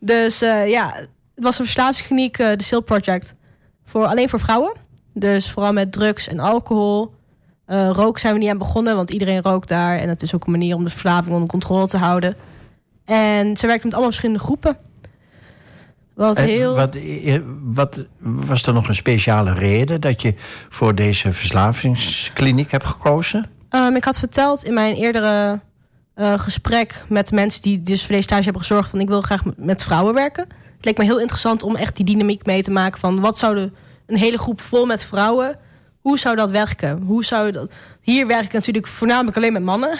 Speaker 2: Dus uh, ja, het was een verslavingskliniek, de SIL Project. Voor, alleen voor vrouwen. Dus vooral met drugs en alcohol. Uh, rook zijn we niet aan begonnen, want iedereen rookt daar. En het is ook een manier om de verslaving onder controle te houden. En ze werkt met allemaal verschillende groepen. Wat
Speaker 1: En
Speaker 2: heel...
Speaker 1: wat, eh, wat, was er nog een speciale reden dat je voor deze verslavingskliniek hebt gekozen?
Speaker 2: Um, ik had verteld in mijn eerdere uh, gesprek met mensen die dus voor deze stage hebben gezorgd van ik wil graag met vrouwen werken. Het leek me heel interessant om echt die dynamiek mee te maken van wat zou de, een hele groep vol met vrouwen, hoe zou dat werken? Hoe zou dat? Hier werk ik natuurlijk voornamelijk alleen met mannen.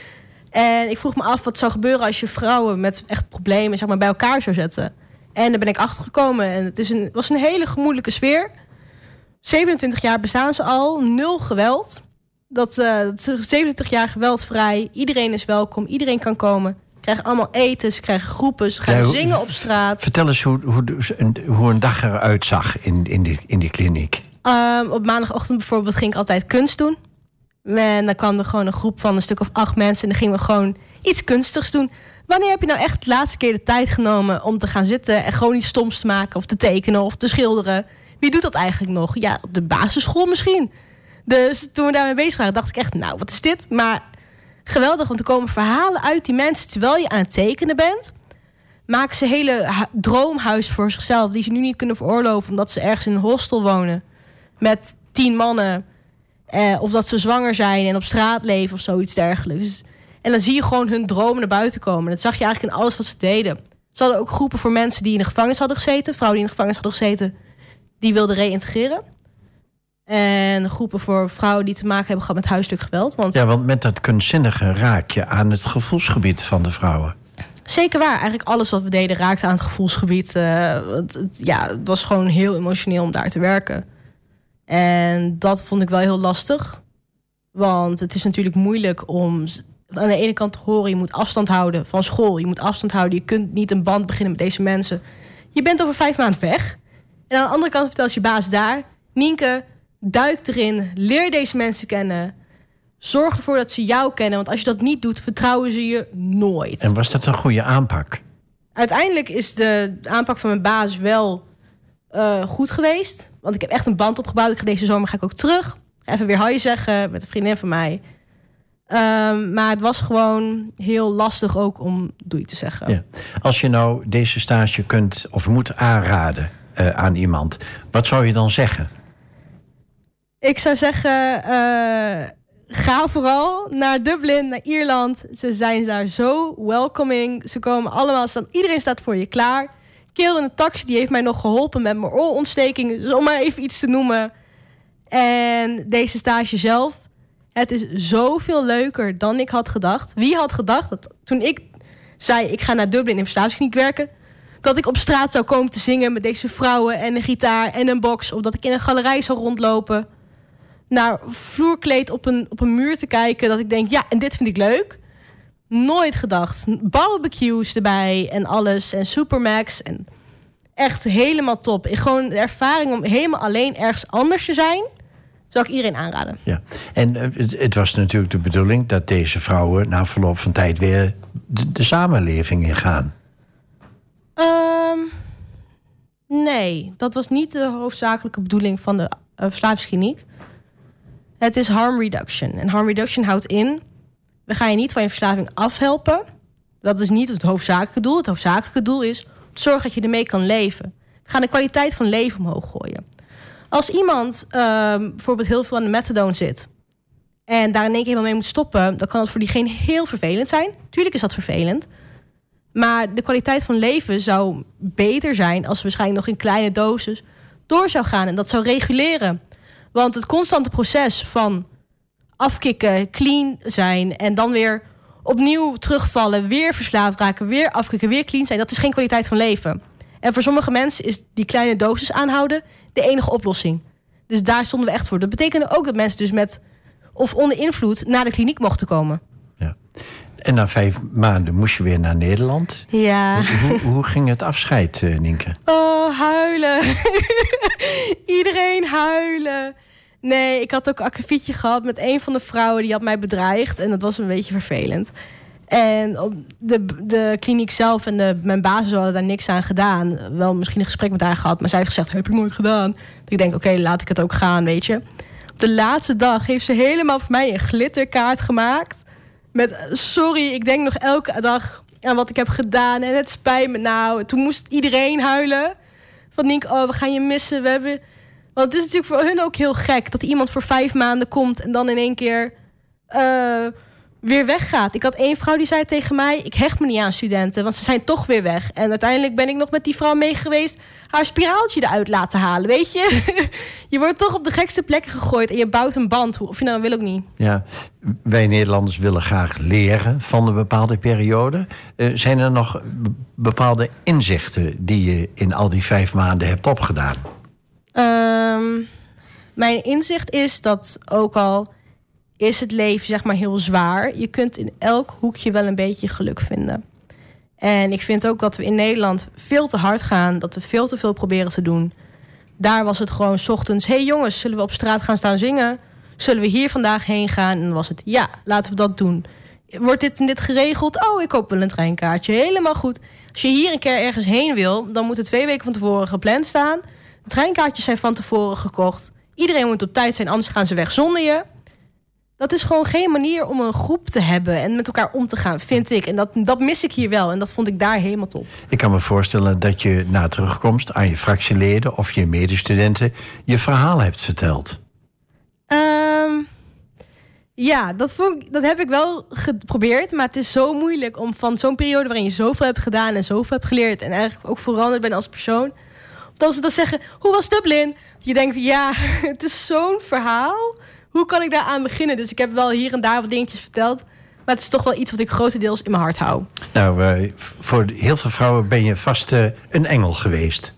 Speaker 2: [laughs] en ik vroeg me af wat zou gebeuren als je vrouwen met echt problemen zeg maar, bij elkaar zou zetten. En daar ben ik achter gekomen. En het is een, was een hele gemoedelijke sfeer. 27 jaar bestaan ze al, nul geweld. Dat, uh, dat is 27 jaar geweldvrij. Iedereen is welkom, iedereen kan komen. Krijgen allemaal eten, ze krijgen groepen, ze gaan
Speaker 1: Ja,
Speaker 2: zingen op straat.
Speaker 1: Vertel eens hoe, hoe, een, hoe een dag eruit zag in, in, die, in die kliniek.
Speaker 2: Um, op maandagochtend bijvoorbeeld ging ik altijd kunst doen. En dan kwam er gewoon een groep van een stuk of acht mensen... en dan gingen we gewoon iets kunstigs doen. Wanneer heb je nou echt de laatste keer de tijd genomen... om te gaan zitten en gewoon iets stoms te maken... of te tekenen of te schilderen? Wie doet dat eigenlijk nog? Ja, op de basisschool misschien. Dus toen we daarmee bezig waren, dacht ik echt... nou, wat is dit? Maar geweldig, want er komen verhalen uit die mensen... terwijl je aan het tekenen bent... maken ze hele hu- droomhuis voor zichzelf... die ze nu niet kunnen veroorloven... omdat ze ergens in een hostel wonen met tien mannen. Eh, of dat ze zwanger zijn en op straat leven of zoiets dergelijks. En dan zie je gewoon hun dromen naar buiten komen. Dat zag je eigenlijk in alles wat ze deden. Ze hadden ook groepen voor mensen die in de gevangenis hadden gezeten. Vrouwen die in de gevangenis hadden gezeten. Die wilden reïntegreren. En groepen voor vrouwen die te maken hebben gehad met huiselijk geweld. Want
Speaker 1: Ja, want met dat kunstzinnige raak je aan het gevoelsgebied van de vrouwen.
Speaker 2: Zeker waar. Eigenlijk alles wat we deden raakte aan het gevoelsgebied. Eh, het, het- ja, het was gewoon heel emotioneel om daar te werken. En dat vond ik wel heel lastig. Want het is natuurlijk moeilijk om aan de ene kant te horen... je moet afstand houden van school. Je moet afstand houden. Je kunt niet een band beginnen met deze mensen. Je bent over vijf maanden weg. En aan de andere kant vertelt je baas daar... Nienke, duik erin. Leer deze mensen kennen. Zorg ervoor dat ze jou kennen. Want als je dat niet doet, vertrouwen ze je nooit
Speaker 1: En was dat een goede aanpak?
Speaker 2: uiteindelijk is de aanpak van mijn baas wel eh, goed geweest. Want ik heb echt een band opgebouwd. Ik ga deze zomer ga ik ook terug. Even weer hoi zeggen met een vriendin van mij. Ehm, maar het was gewoon heel lastig ook om doei te zeggen.
Speaker 1: Ja. Als je nou deze stage kunt of moet aanraden eh, aan iemand, wat zou je dan zeggen?
Speaker 2: Ik zou zeggen, eh, ga vooral naar Dublin, naar Ierland. Ze zijn daar zo welcoming. Ze komen allemaal, staan, iedereen staat voor je klaar. Kerel in de taxi die heeft mij nog geholpen met mijn oorontsteking. Dus om maar even iets te noemen. En deze stage zelf, het is zoveel leuker dan ik had gedacht. Wie had gedacht dat toen ik zei ik ga naar Dublin in verslavingskliniek werken... dat ik op straat zou komen te zingen met deze vrouwen en een gitaar en een box... of dat ik in een galerij zou rondlopen naar vloerkleed op een, op een muur te kijken. Dat ik denk, ja, en dit vind ik leuk. Nooit gedacht. Barbecues erbij en alles. En Supermax. En echt helemaal top. Ik, gewoon de ervaring om helemaal alleen ergens anders te zijn. Zou ik iedereen aanraden.
Speaker 1: Ja. En eh, het, het was natuurlijk de bedoeling dat deze vrouwen na verloop van tijd weer de, de samenleving ingaan.
Speaker 2: Ehm, nee, dat was niet de hoofdzakelijke bedoeling van de uh, verslavingskliniek. Het is harm reduction. En harm reduction houdt in... we gaan je niet van je verslaving afhelpen. Dat is niet het hoofdzakelijke doel. Het hoofdzakelijke doel is zorgen dat je ermee kan leven. We gaan de kwaliteit van leven omhoog gooien. Als iemand uh, bijvoorbeeld heel veel aan de methadone zit... en daar in één keer mee moet stoppen... dan kan het voor diegene heel vervelend zijn. Tuurlijk is dat vervelend. Maar de kwaliteit van leven zou beter zijn... als we waarschijnlijk nog in kleine doses door zou gaan. En dat zou reguleren. Want het constante proces van afkicken, clean zijn... en dan weer opnieuw terugvallen, weer verslaafd raken... weer afkicken, weer clean zijn... dat is geen kwaliteit van leven. En voor sommige mensen is die kleine dosis aanhouden... de enige oplossing. Dus daar stonden we echt voor. Dat betekende ook dat mensen dus met... of onder invloed naar de kliniek mochten komen.
Speaker 3: Ja. En na vijf maanden moest je weer naar Nederland.
Speaker 2: Ja.
Speaker 3: Hoe, hoe ging het afscheid, uh, Nienke?
Speaker 2: Oh, huilen. [laughs] Iedereen huilen. Nee, ik had ook een akkefietje gehad met een van de vrouwen die had mij bedreigd. En dat was een beetje vervelend. En op de, de kliniek zelf en de, mijn basis hadden daar niks aan gedaan. Wel misschien een gesprek met haar gehad, maar zij heeft gezegd: heb ik nooit gedaan. ik denk: oké, laat ik het ook gaan, weet je. Op de laatste dag heeft ze helemaal voor mij een glitterkaart gemaakt. Met sorry, ik denk nog elke dag aan wat ik heb gedaan. En het spijt me nou. Toen moest iedereen huilen. Van Nienke, oh, we gaan je missen. We hebben... Want het is natuurlijk voor hun ook heel gek dat iemand voor vijf maanden komt en dan in één keer uh, weer weggaat. Ik had één vrouw die zei tegen mij: Ik hecht me niet aan studenten, want ze zijn toch weer weg. En uiteindelijk ben ik nog met die vrouw mee geweest, haar spiraaltje eruit laten halen. Weet je, [laughs] je wordt toch op de gekste plekken gegooid en je bouwt een band, of je nou wil ook niet.
Speaker 3: Ja, wij Nederlanders willen graag leren van een bepaalde periode. Uh, zijn er nog bepaalde inzichten die je in al die vijf maanden hebt opgedaan?
Speaker 2: Um, mijn inzicht is dat ook al is het leven zeg maar heel zwaar, je kunt in elk hoekje wel een beetje geluk vinden. En ik vind ook dat we in Nederland veel te hard gaan, dat we veel te veel proberen te doen. Daar was het gewoon s ochtends: hey jongens, zullen we op straat gaan staan zingen? Zullen we hier vandaag heen gaan? En dan was het: ja, laten we dat doen. Wordt dit en dit geregeld? Oh, ik koop wel een treinkaartje. Helemaal goed. Als je hier een keer ergens heen wil, dan moet het twee weken van tevoren gepland staan. De treinkaartjes zijn van tevoren gekocht. Iedereen moet op tijd zijn, anders gaan ze weg zonder je. Dat is gewoon geen manier om een groep te hebben en met elkaar om te gaan, vind ik. En dat, dat mis ik hier wel. En dat vond ik daar helemaal top.
Speaker 3: Ik kan me voorstellen dat je na terugkomst aan je fractieleden of je medestudenten je verhaal hebt verteld.
Speaker 2: Um, ja, dat, vond dat heb ik wel geprobeerd. Maar het is zo moeilijk om van zo'n periode waarin je zoveel hebt gedaan en zoveel hebt geleerd. En eigenlijk ook veranderd bent als persoon dat ze dan zeggen, hoe was Dublin? Je denkt, ja, [laughs] het is zo'n verhaal. Hoe kan ik daar aan beginnen? Dus ik heb wel hier en daar wat dingetjes verteld. Maar het is toch wel iets wat ik grotendeels in mijn hart hou.
Speaker 3: Nou, uh, voor heel veel vrouwen ben je vast uh, een engel geweest.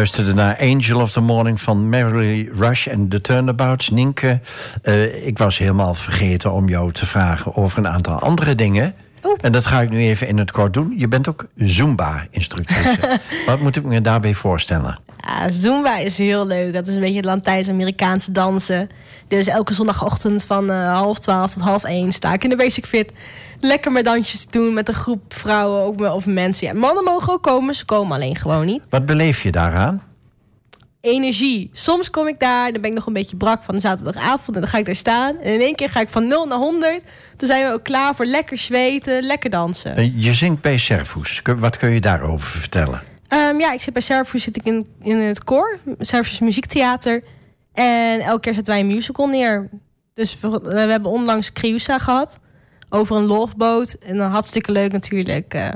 Speaker 1: Luisterde naar Angel of the Morning van Mary Rush en The Turnabouts. Nienke, uh, ik was helemaal vergeten om jou te vragen over een aantal andere dingen.
Speaker 2: Oh.
Speaker 1: En dat ga ik nu even in het kort doen. Je bent ook Zumba-instructrice. [laughs] Wat moet ik me daarbij voorstellen?
Speaker 2: Ja, Zumba is heel leuk. Dat is een beetje het Latijns-Amerikaanse dansen. Dus elke zondagochtend van uh, half twaalf tot half één sta ik in de Basic Fit. Lekker met dansjes doen met een groep vrouwen ook, of mensen. Ja, mannen mogen ook komen, ze komen alleen gewoon niet.
Speaker 1: Wat beleef je daaraan?
Speaker 2: Energie. Soms kom ik daar, dan ben ik nog een beetje brak van de zaterdagavond... en dan ga ik daar staan. En in één keer ga ik van 0 naar 100. Toen zijn we ook klaar voor lekker zweten, lekker dansen.
Speaker 1: Uh, je zingt bij Servoes. Wat kun je daarover vertellen?
Speaker 2: Um, ja, ik zit bij Servoes zit ik in, in het koor. Servoes Muziektheater. En elke keer zetten wij een musical neer. Dus we, we hebben onlangs Creusa gehad. Over een loveboot. En dan hartstikke leuk natuurlijk. Uh.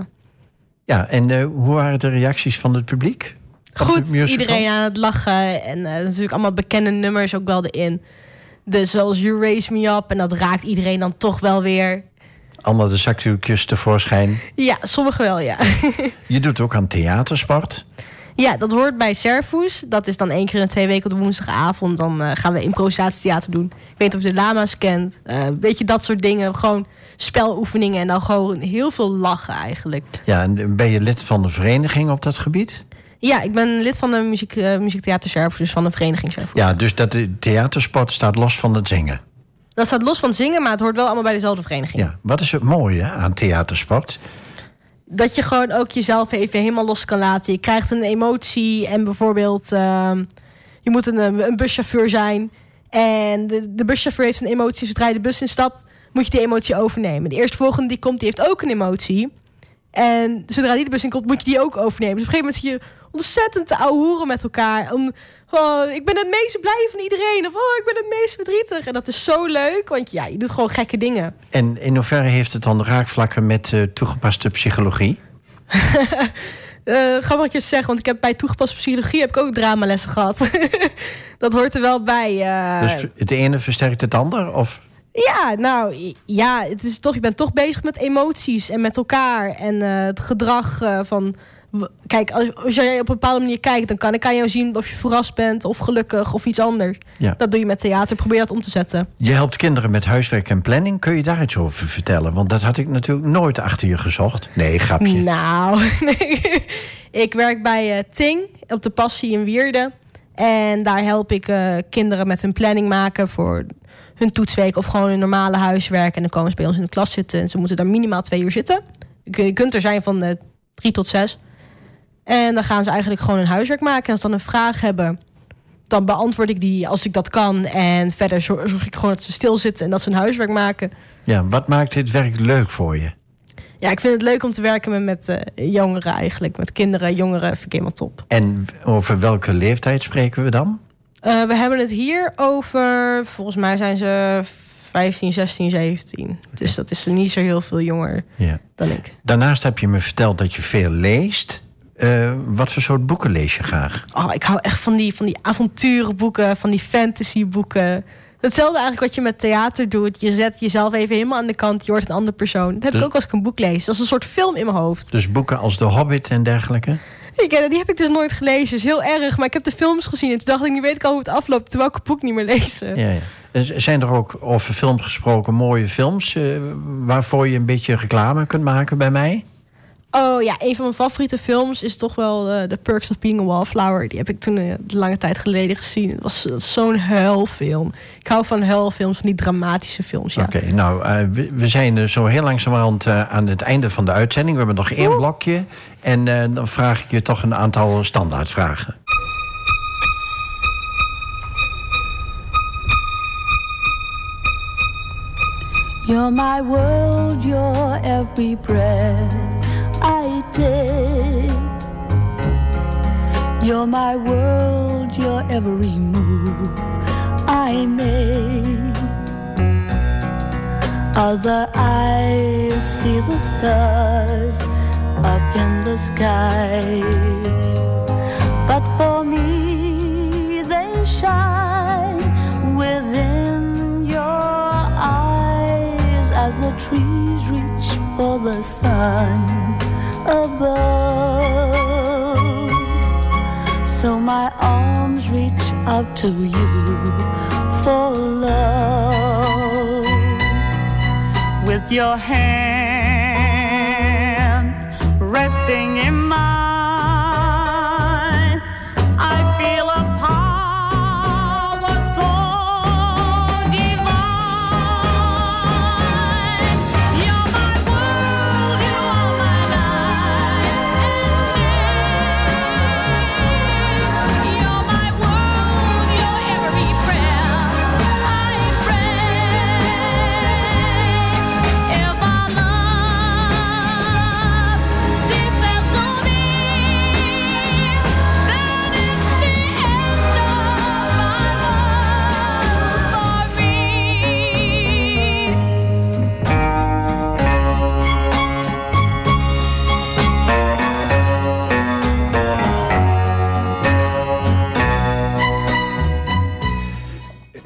Speaker 1: Ja, en uh, hoe waren de reacties van het publiek?
Speaker 2: Goed, iedereen aan het lachen. En uh, natuurlijk allemaal bekende nummers ook wel erin. Dus zoals You Raise Me Up. En dat raakt iedereen dan toch wel weer.
Speaker 1: Allemaal de zakdoekjes tevoorschijn.
Speaker 2: Ja, sommige wel, ja. [laughs]
Speaker 1: Je doet ook aan theatersport.
Speaker 2: Ja, dat hoort bij Servoes. Dat is dan één keer in twee weken op de woensdagavond. Dan uh, gaan we improvisatietheater doen. Ik weet niet of je de lama's kent. Uh, weet je, dat soort dingen. Gewoon speloefeningen en dan gewoon heel veel lachen eigenlijk.
Speaker 1: Ja, en ben je lid van de vereniging op dat gebied?
Speaker 2: Ja, ik ben lid van de muziek, uh, muziektheater Servoes, dus van de vereniging Servoes.
Speaker 1: Ja, dus dat de theatersport staat los van het zingen?
Speaker 2: Dat staat los van zingen, maar het hoort wel allemaal bij dezelfde vereniging.
Speaker 1: Ja, wat is het mooie aan theatersport?
Speaker 2: Dat je gewoon ook jezelf even helemaal los kan laten. Je krijgt een emotie en bijvoorbeeld... Uh, je moet een, een, buschauffeur zijn. En de, de, buschauffeur heeft een emotie. Zodra je de bus instapt, moet je die emotie overnemen. De eerstvolgende die komt, die heeft ook een emotie. En zodra die de bus inkomt, moet je die ook overnemen. Dus op een gegeven moment zit je ontzettend te ouwehoeren met elkaar. Om, oh, ik ben het meest blij van iedereen. Of oh, ik ben het meest verdrietig. En dat is zo leuk, want ja, je doet gewoon gekke dingen.
Speaker 1: En in hoeverre heeft het dan raakvlakken met uh, toegepaste psychologie? [laughs]
Speaker 2: uh, je zeggen, want ik heb bij toegepaste psychologie heb ik ook dramalessen gehad. [laughs] dat hoort er wel bij. Uh...
Speaker 1: Dus het ene versterkt het ander? Of?
Speaker 2: Ja, nou ja, het is toch, je bent toch bezig met emoties en met elkaar. En uh, het gedrag uh, van. Kijk, als, als jij op een bepaalde manier kijkt, dan kan ik aan jou zien of je verrast bent of gelukkig of iets anders.
Speaker 1: Ja.
Speaker 2: Dat doe je met theater. Probeer dat om te zetten.
Speaker 1: Je helpt kinderen met huiswerk en planning. Kun je daar iets over vertellen? Want dat had ik natuurlijk nooit achter je gezocht. Nee, grapje.
Speaker 2: Nou, [laughs] nee. ik werk bij uh, Ting op de Passie in Wierde. En daar help ik uh, kinderen met hun planning maken voor hun toetsweek of gewoon hun normale huiswerk. En dan komen ze bij ons in de klas zitten en ze moeten daar minimaal twee uur zitten. Je kunt er zijn van uh, drie tot zes. En dan gaan ze eigenlijk gewoon hun huiswerk maken. En als ze dan een vraag hebben, dan beantwoord ik die als ik dat kan. En verder zorg ik gewoon dat ze stilzitten en dat ze hun huiswerk maken.
Speaker 1: Ja, wat maakt dit werk leuk voor je?
Speaker 2: Ja, ik vind het leuk om te werken met, met uh, jongeren eigenlijk. Met kinderen, jongeren vind ik helemaal top.
Speaker 1: En over welke leeftijd spreken we dan?
Speaker 2: Uh, we hebben het hier over, volgens mij zijn ze 15, 16, 17. Dus dat is niet zo heel veel jonger
Speaker 1: ja.
Speaker 2: dan ik.
Speaker 1: Daarnaast heb je me verteld dat je veel leest. Uh, wat voor soort boeken lees je graag?
Speaker 2: Oh, ik hou echt van die, van die avonturenboeken, van die fantasyboeken. Hetzelfde eigenlijk wat je met theater doet. Je zet jezelf even helemaal aan de kant. Je wordt een andere persoon. Dat heb dus, ik ook als ik een boek lees. Dat is een soort film in mijn hoofd.
Speaker 1: Dus boeken als The Hobbit en dergelijke?
Speaker 2: Ik, die heb ik dus nooit gelezen. is heel erg. Maar ik heb de films gezien. En toen dacht ik, nu weet ik al hoe het afloopt. Terwijl ik het boek niet meer lezen.
Speaker 1: Ja, ja. Zijn er ook over films gesproken mooie films... Uh, waarvoor je een beetje reclame kunt maken bij mij?
Speaker 2: Oh ja, een van mijn favoriete films is toch wel uh, The Perks of Being a Wallflower. Die heb ik toen uh, lange tijd geleden gezien. Het was, was zo'n huilfilm. Ik hou van huilfilms, van die dramatische films. Ja.
Speaker 1: Oké, okay, nou, uh, we, we, zijn zo heel langzamerhand aan het einde van de uitzending. We hebben nog één Oeh. blokje. En dan vraag ik je toch een aantal standaardvragen.
Speaker 6: You're my world, you're every breath I take. You're my world, your every move I make. Other eyes see the stars up in the skies, but for me they shine within your eyes as the trees reach for the sun above. So my arms reach out to you for love. With your hand resting in mine,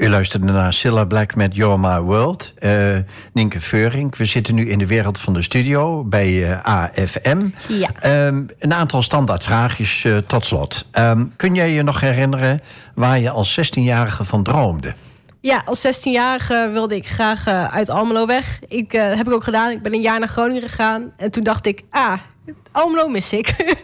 Speaker 1: U luisterde naar Cilla Black met You're My World. Eh Nienke Veurink, we zitten nu in de wereld van de studio bij eh, AFM.
Speaker 2: Ja.
Speaker 1: Ehm, een aantal standaardvraagjes eh, tot slot. Ehm, kun jij je nog herinneren waar je als 16-jarige van droomde?
Speaker 2: Ja, als 16-jarige wilde ik graag uit Almelo weg. Ik, eh, heb ik ook gedaan. Ik ben een jaar naar Groningen gegaan. En toen dacht ik, ah, Almelo mis ik. [laughs]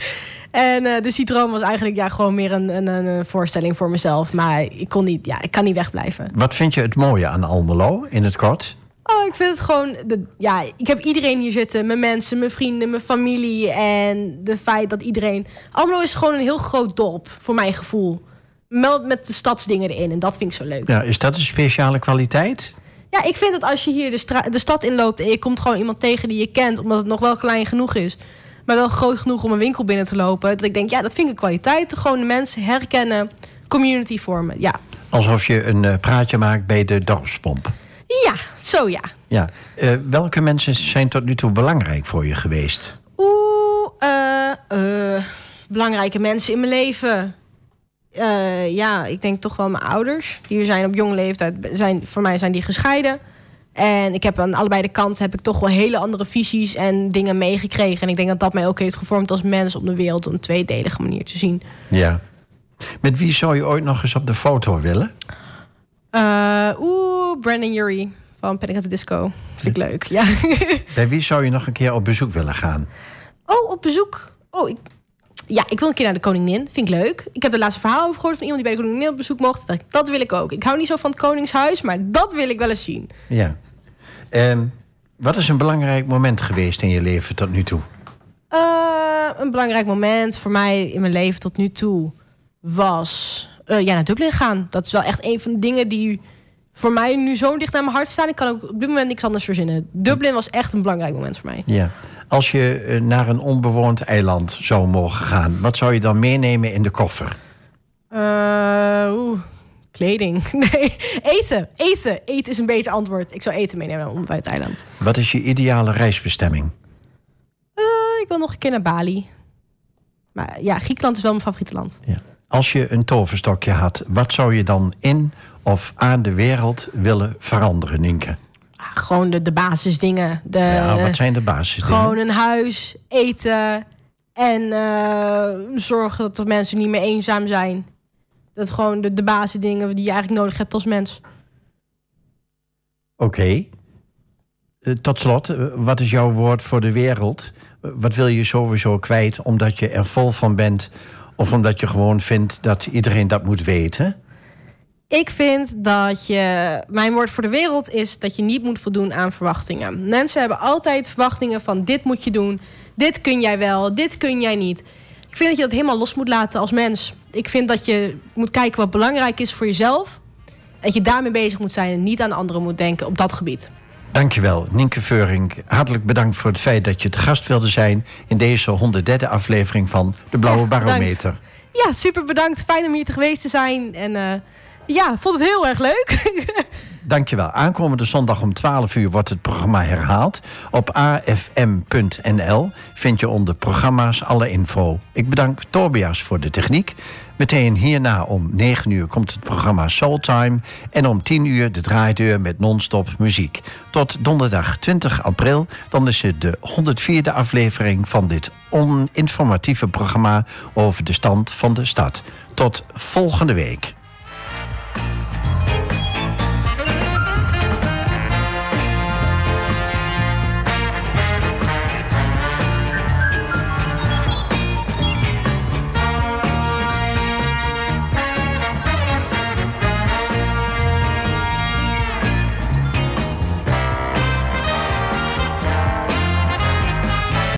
Speaker 2: en eh, die droom was eigenlijk ja, gewoon meer een, een, een voorstelling voor mezelf. Maar ik, kon niet, ja, ik kan niet wegblijven.
Speaker 1: Wat vind je het mooie aan Almelo in het kort?
Speaker 2: Oh, ik vind het gewoon... De, ja, ik heb iedereen hier zitten. Mijn mensen, mijn vrienden, mijn familie. En de feit dat iedereen... Almelo is gewoon een heel groot dorp, voor mijn gevoel. Met, met de stadsdingen erin. En dat vind ik zo leuk.
Speaker 1: Ja, is dat een speciale kwaliteit?
Speaker 2: Ja, ik vind dat als je hier de, de stad inloopt en je komt gewoon iemand tegen die je kent, omdat het nog wel klein genoeg is, maar wel groot genoeg om een winkel binnen te lopen, dat ik denk, ja, dat vind ik een kwaliteit. Gewoon de mensen herkennen, community vormen. Ja,
Speaker 1: Alsof je een eh, praatje maakt bij de dorpspomp.
Speaker 2: ja zo ja.
Speaker 1: Ja. Eh, welke mensen zijn tot nu toe belangrijk voor je geweest?
Speaker 2: Oeh, eh, belangrijke mensen in mijn leven. Ja, ik denk toch wel mijn ouders. Die zijn op jonge leeftijd, zijn, voor mij zijn die gescheiden. En ik heb aan allebei de kanten heb ik toch wel hele andere visies en dingen meegekregen. En ik denk dat dat mij ook heeft gevormd als mens om de wereld op een tweedelige manier te zien.
Speaker 1: Ja. Met wie zou je ooit nog eens op de foto willen?
Speaker 2: Eh, Oeh, Brandon Urie van Panic at the Disco. Vind ik leuk, ja.
Speaker 1: Bij wie zou je nog een keer op bezoek willen gaan?
Speaker 2: Oh, op bezoek. Oh, ik, ja, ik wil een keer naar de koningin. Vind ik leuk. Ik heb het laatste verhaal over gehoord van iemand die bij de koningin op bezoek mocht. Dat, dat wil ik ook. Ik hou niet zo van het koningshuis, maar dat wil ik wel eens zien.
Speaker 1: Ja. Ehm, wat is een belangrijk moment geweest in je leven tot nu toe?
Speaker 2: Eh, een belangrijk moment voor mij in mijn leven tot nu toe was eh, ja, naar Dublin gaan. Dat is wel echt een van de dingen die voor mij nu zo dicht naar mijn hart staan. Ik kan ook op dit moment niks anders verzinnen. Dublin was echt een belangrijk moment voor mij.
Speaker 1: Ja. Als je eh, naar een onbewoond eiland zou mogen gaan, wat zou je dan meenemen in de koffer?
Speaker 2: Eh, Oeh, kleding. [laughs] Nee, eten. Eten. Eten is een beter antwoord. Ik zou eten meenemen om bij het eiland.
Speaker 1: Wat is je ideale reisbestemming?
Speaker 2: Eh, ik wil nog een keer naar Bali. Maar ja, Griekenland is wel mijn favoriete land.
Speaker 1: Ja. Als je een toverstokje had, wat zou je dan in of aan de wereld willen veranderen, Nienke?
Speaker 2: Gewoon de, de basisdingen. De,
Speaker 1: ja, wat zijn de basisdingen?
Speaker 2: Gewoon een huis, eten en eh, zorgen dat de mensen niet meer eenzaam zijn. Dat gewoon de, de basisdingen die je eigenlijk nodig hebt als mens.
Speaker 1: Oké. Eh, tot slot, eh, wat is jouw woord voor de wereld? Wat wil je sowieso kwijt omdat je er vol van bent... of omdat je gewoon vindt dat iedereen dat moet weten?
Speaker 2: Ik vind dat je. Mijn woord voor de wereld is dat je niet moet voldoen aan verwachtingen. Mensen hebben altijd verwachtingen van: dit moet je doen, dit kun jij wel, dit kun jij niet. Ik vind dat je dat helemaal los moet laten als mens. Ik vind dat je moet kijken wat belangrijk is voor jezelf. Dat je daarmee bezig moet zijn en niet aan anderen moet denken op dat gebied.
Speaker 1: Dankjewel, Nienke Veurink. Hartelijk bedankt voor het feit dat je te gast wilde zijn... in deze 103e aflevering van De Blauwe
Speaker 2: Ja, bedankt.
Speaker 1: Barometer.
Speaker 2: Ja, super bedankt. Fijn om hier te geweest te zijn. En eh, ja, vond het heel erg leuk. [laughs]
Speaker 1: dankjewel. Aankomende zondag om 12 uur wordt het programma herhaald. Op afm.nl vind je onder programma's alle info. Ik bedank Tobias voor de techniek. Meteen hierna om 9 uur komt het programma Soultime. En om 10 uur de draaideur met non-stop muziek. Tot donderdag 20 april. Dan is het de 104e aflevering van dit oninformatieve programma over de stand van de stad. Tot volgende week.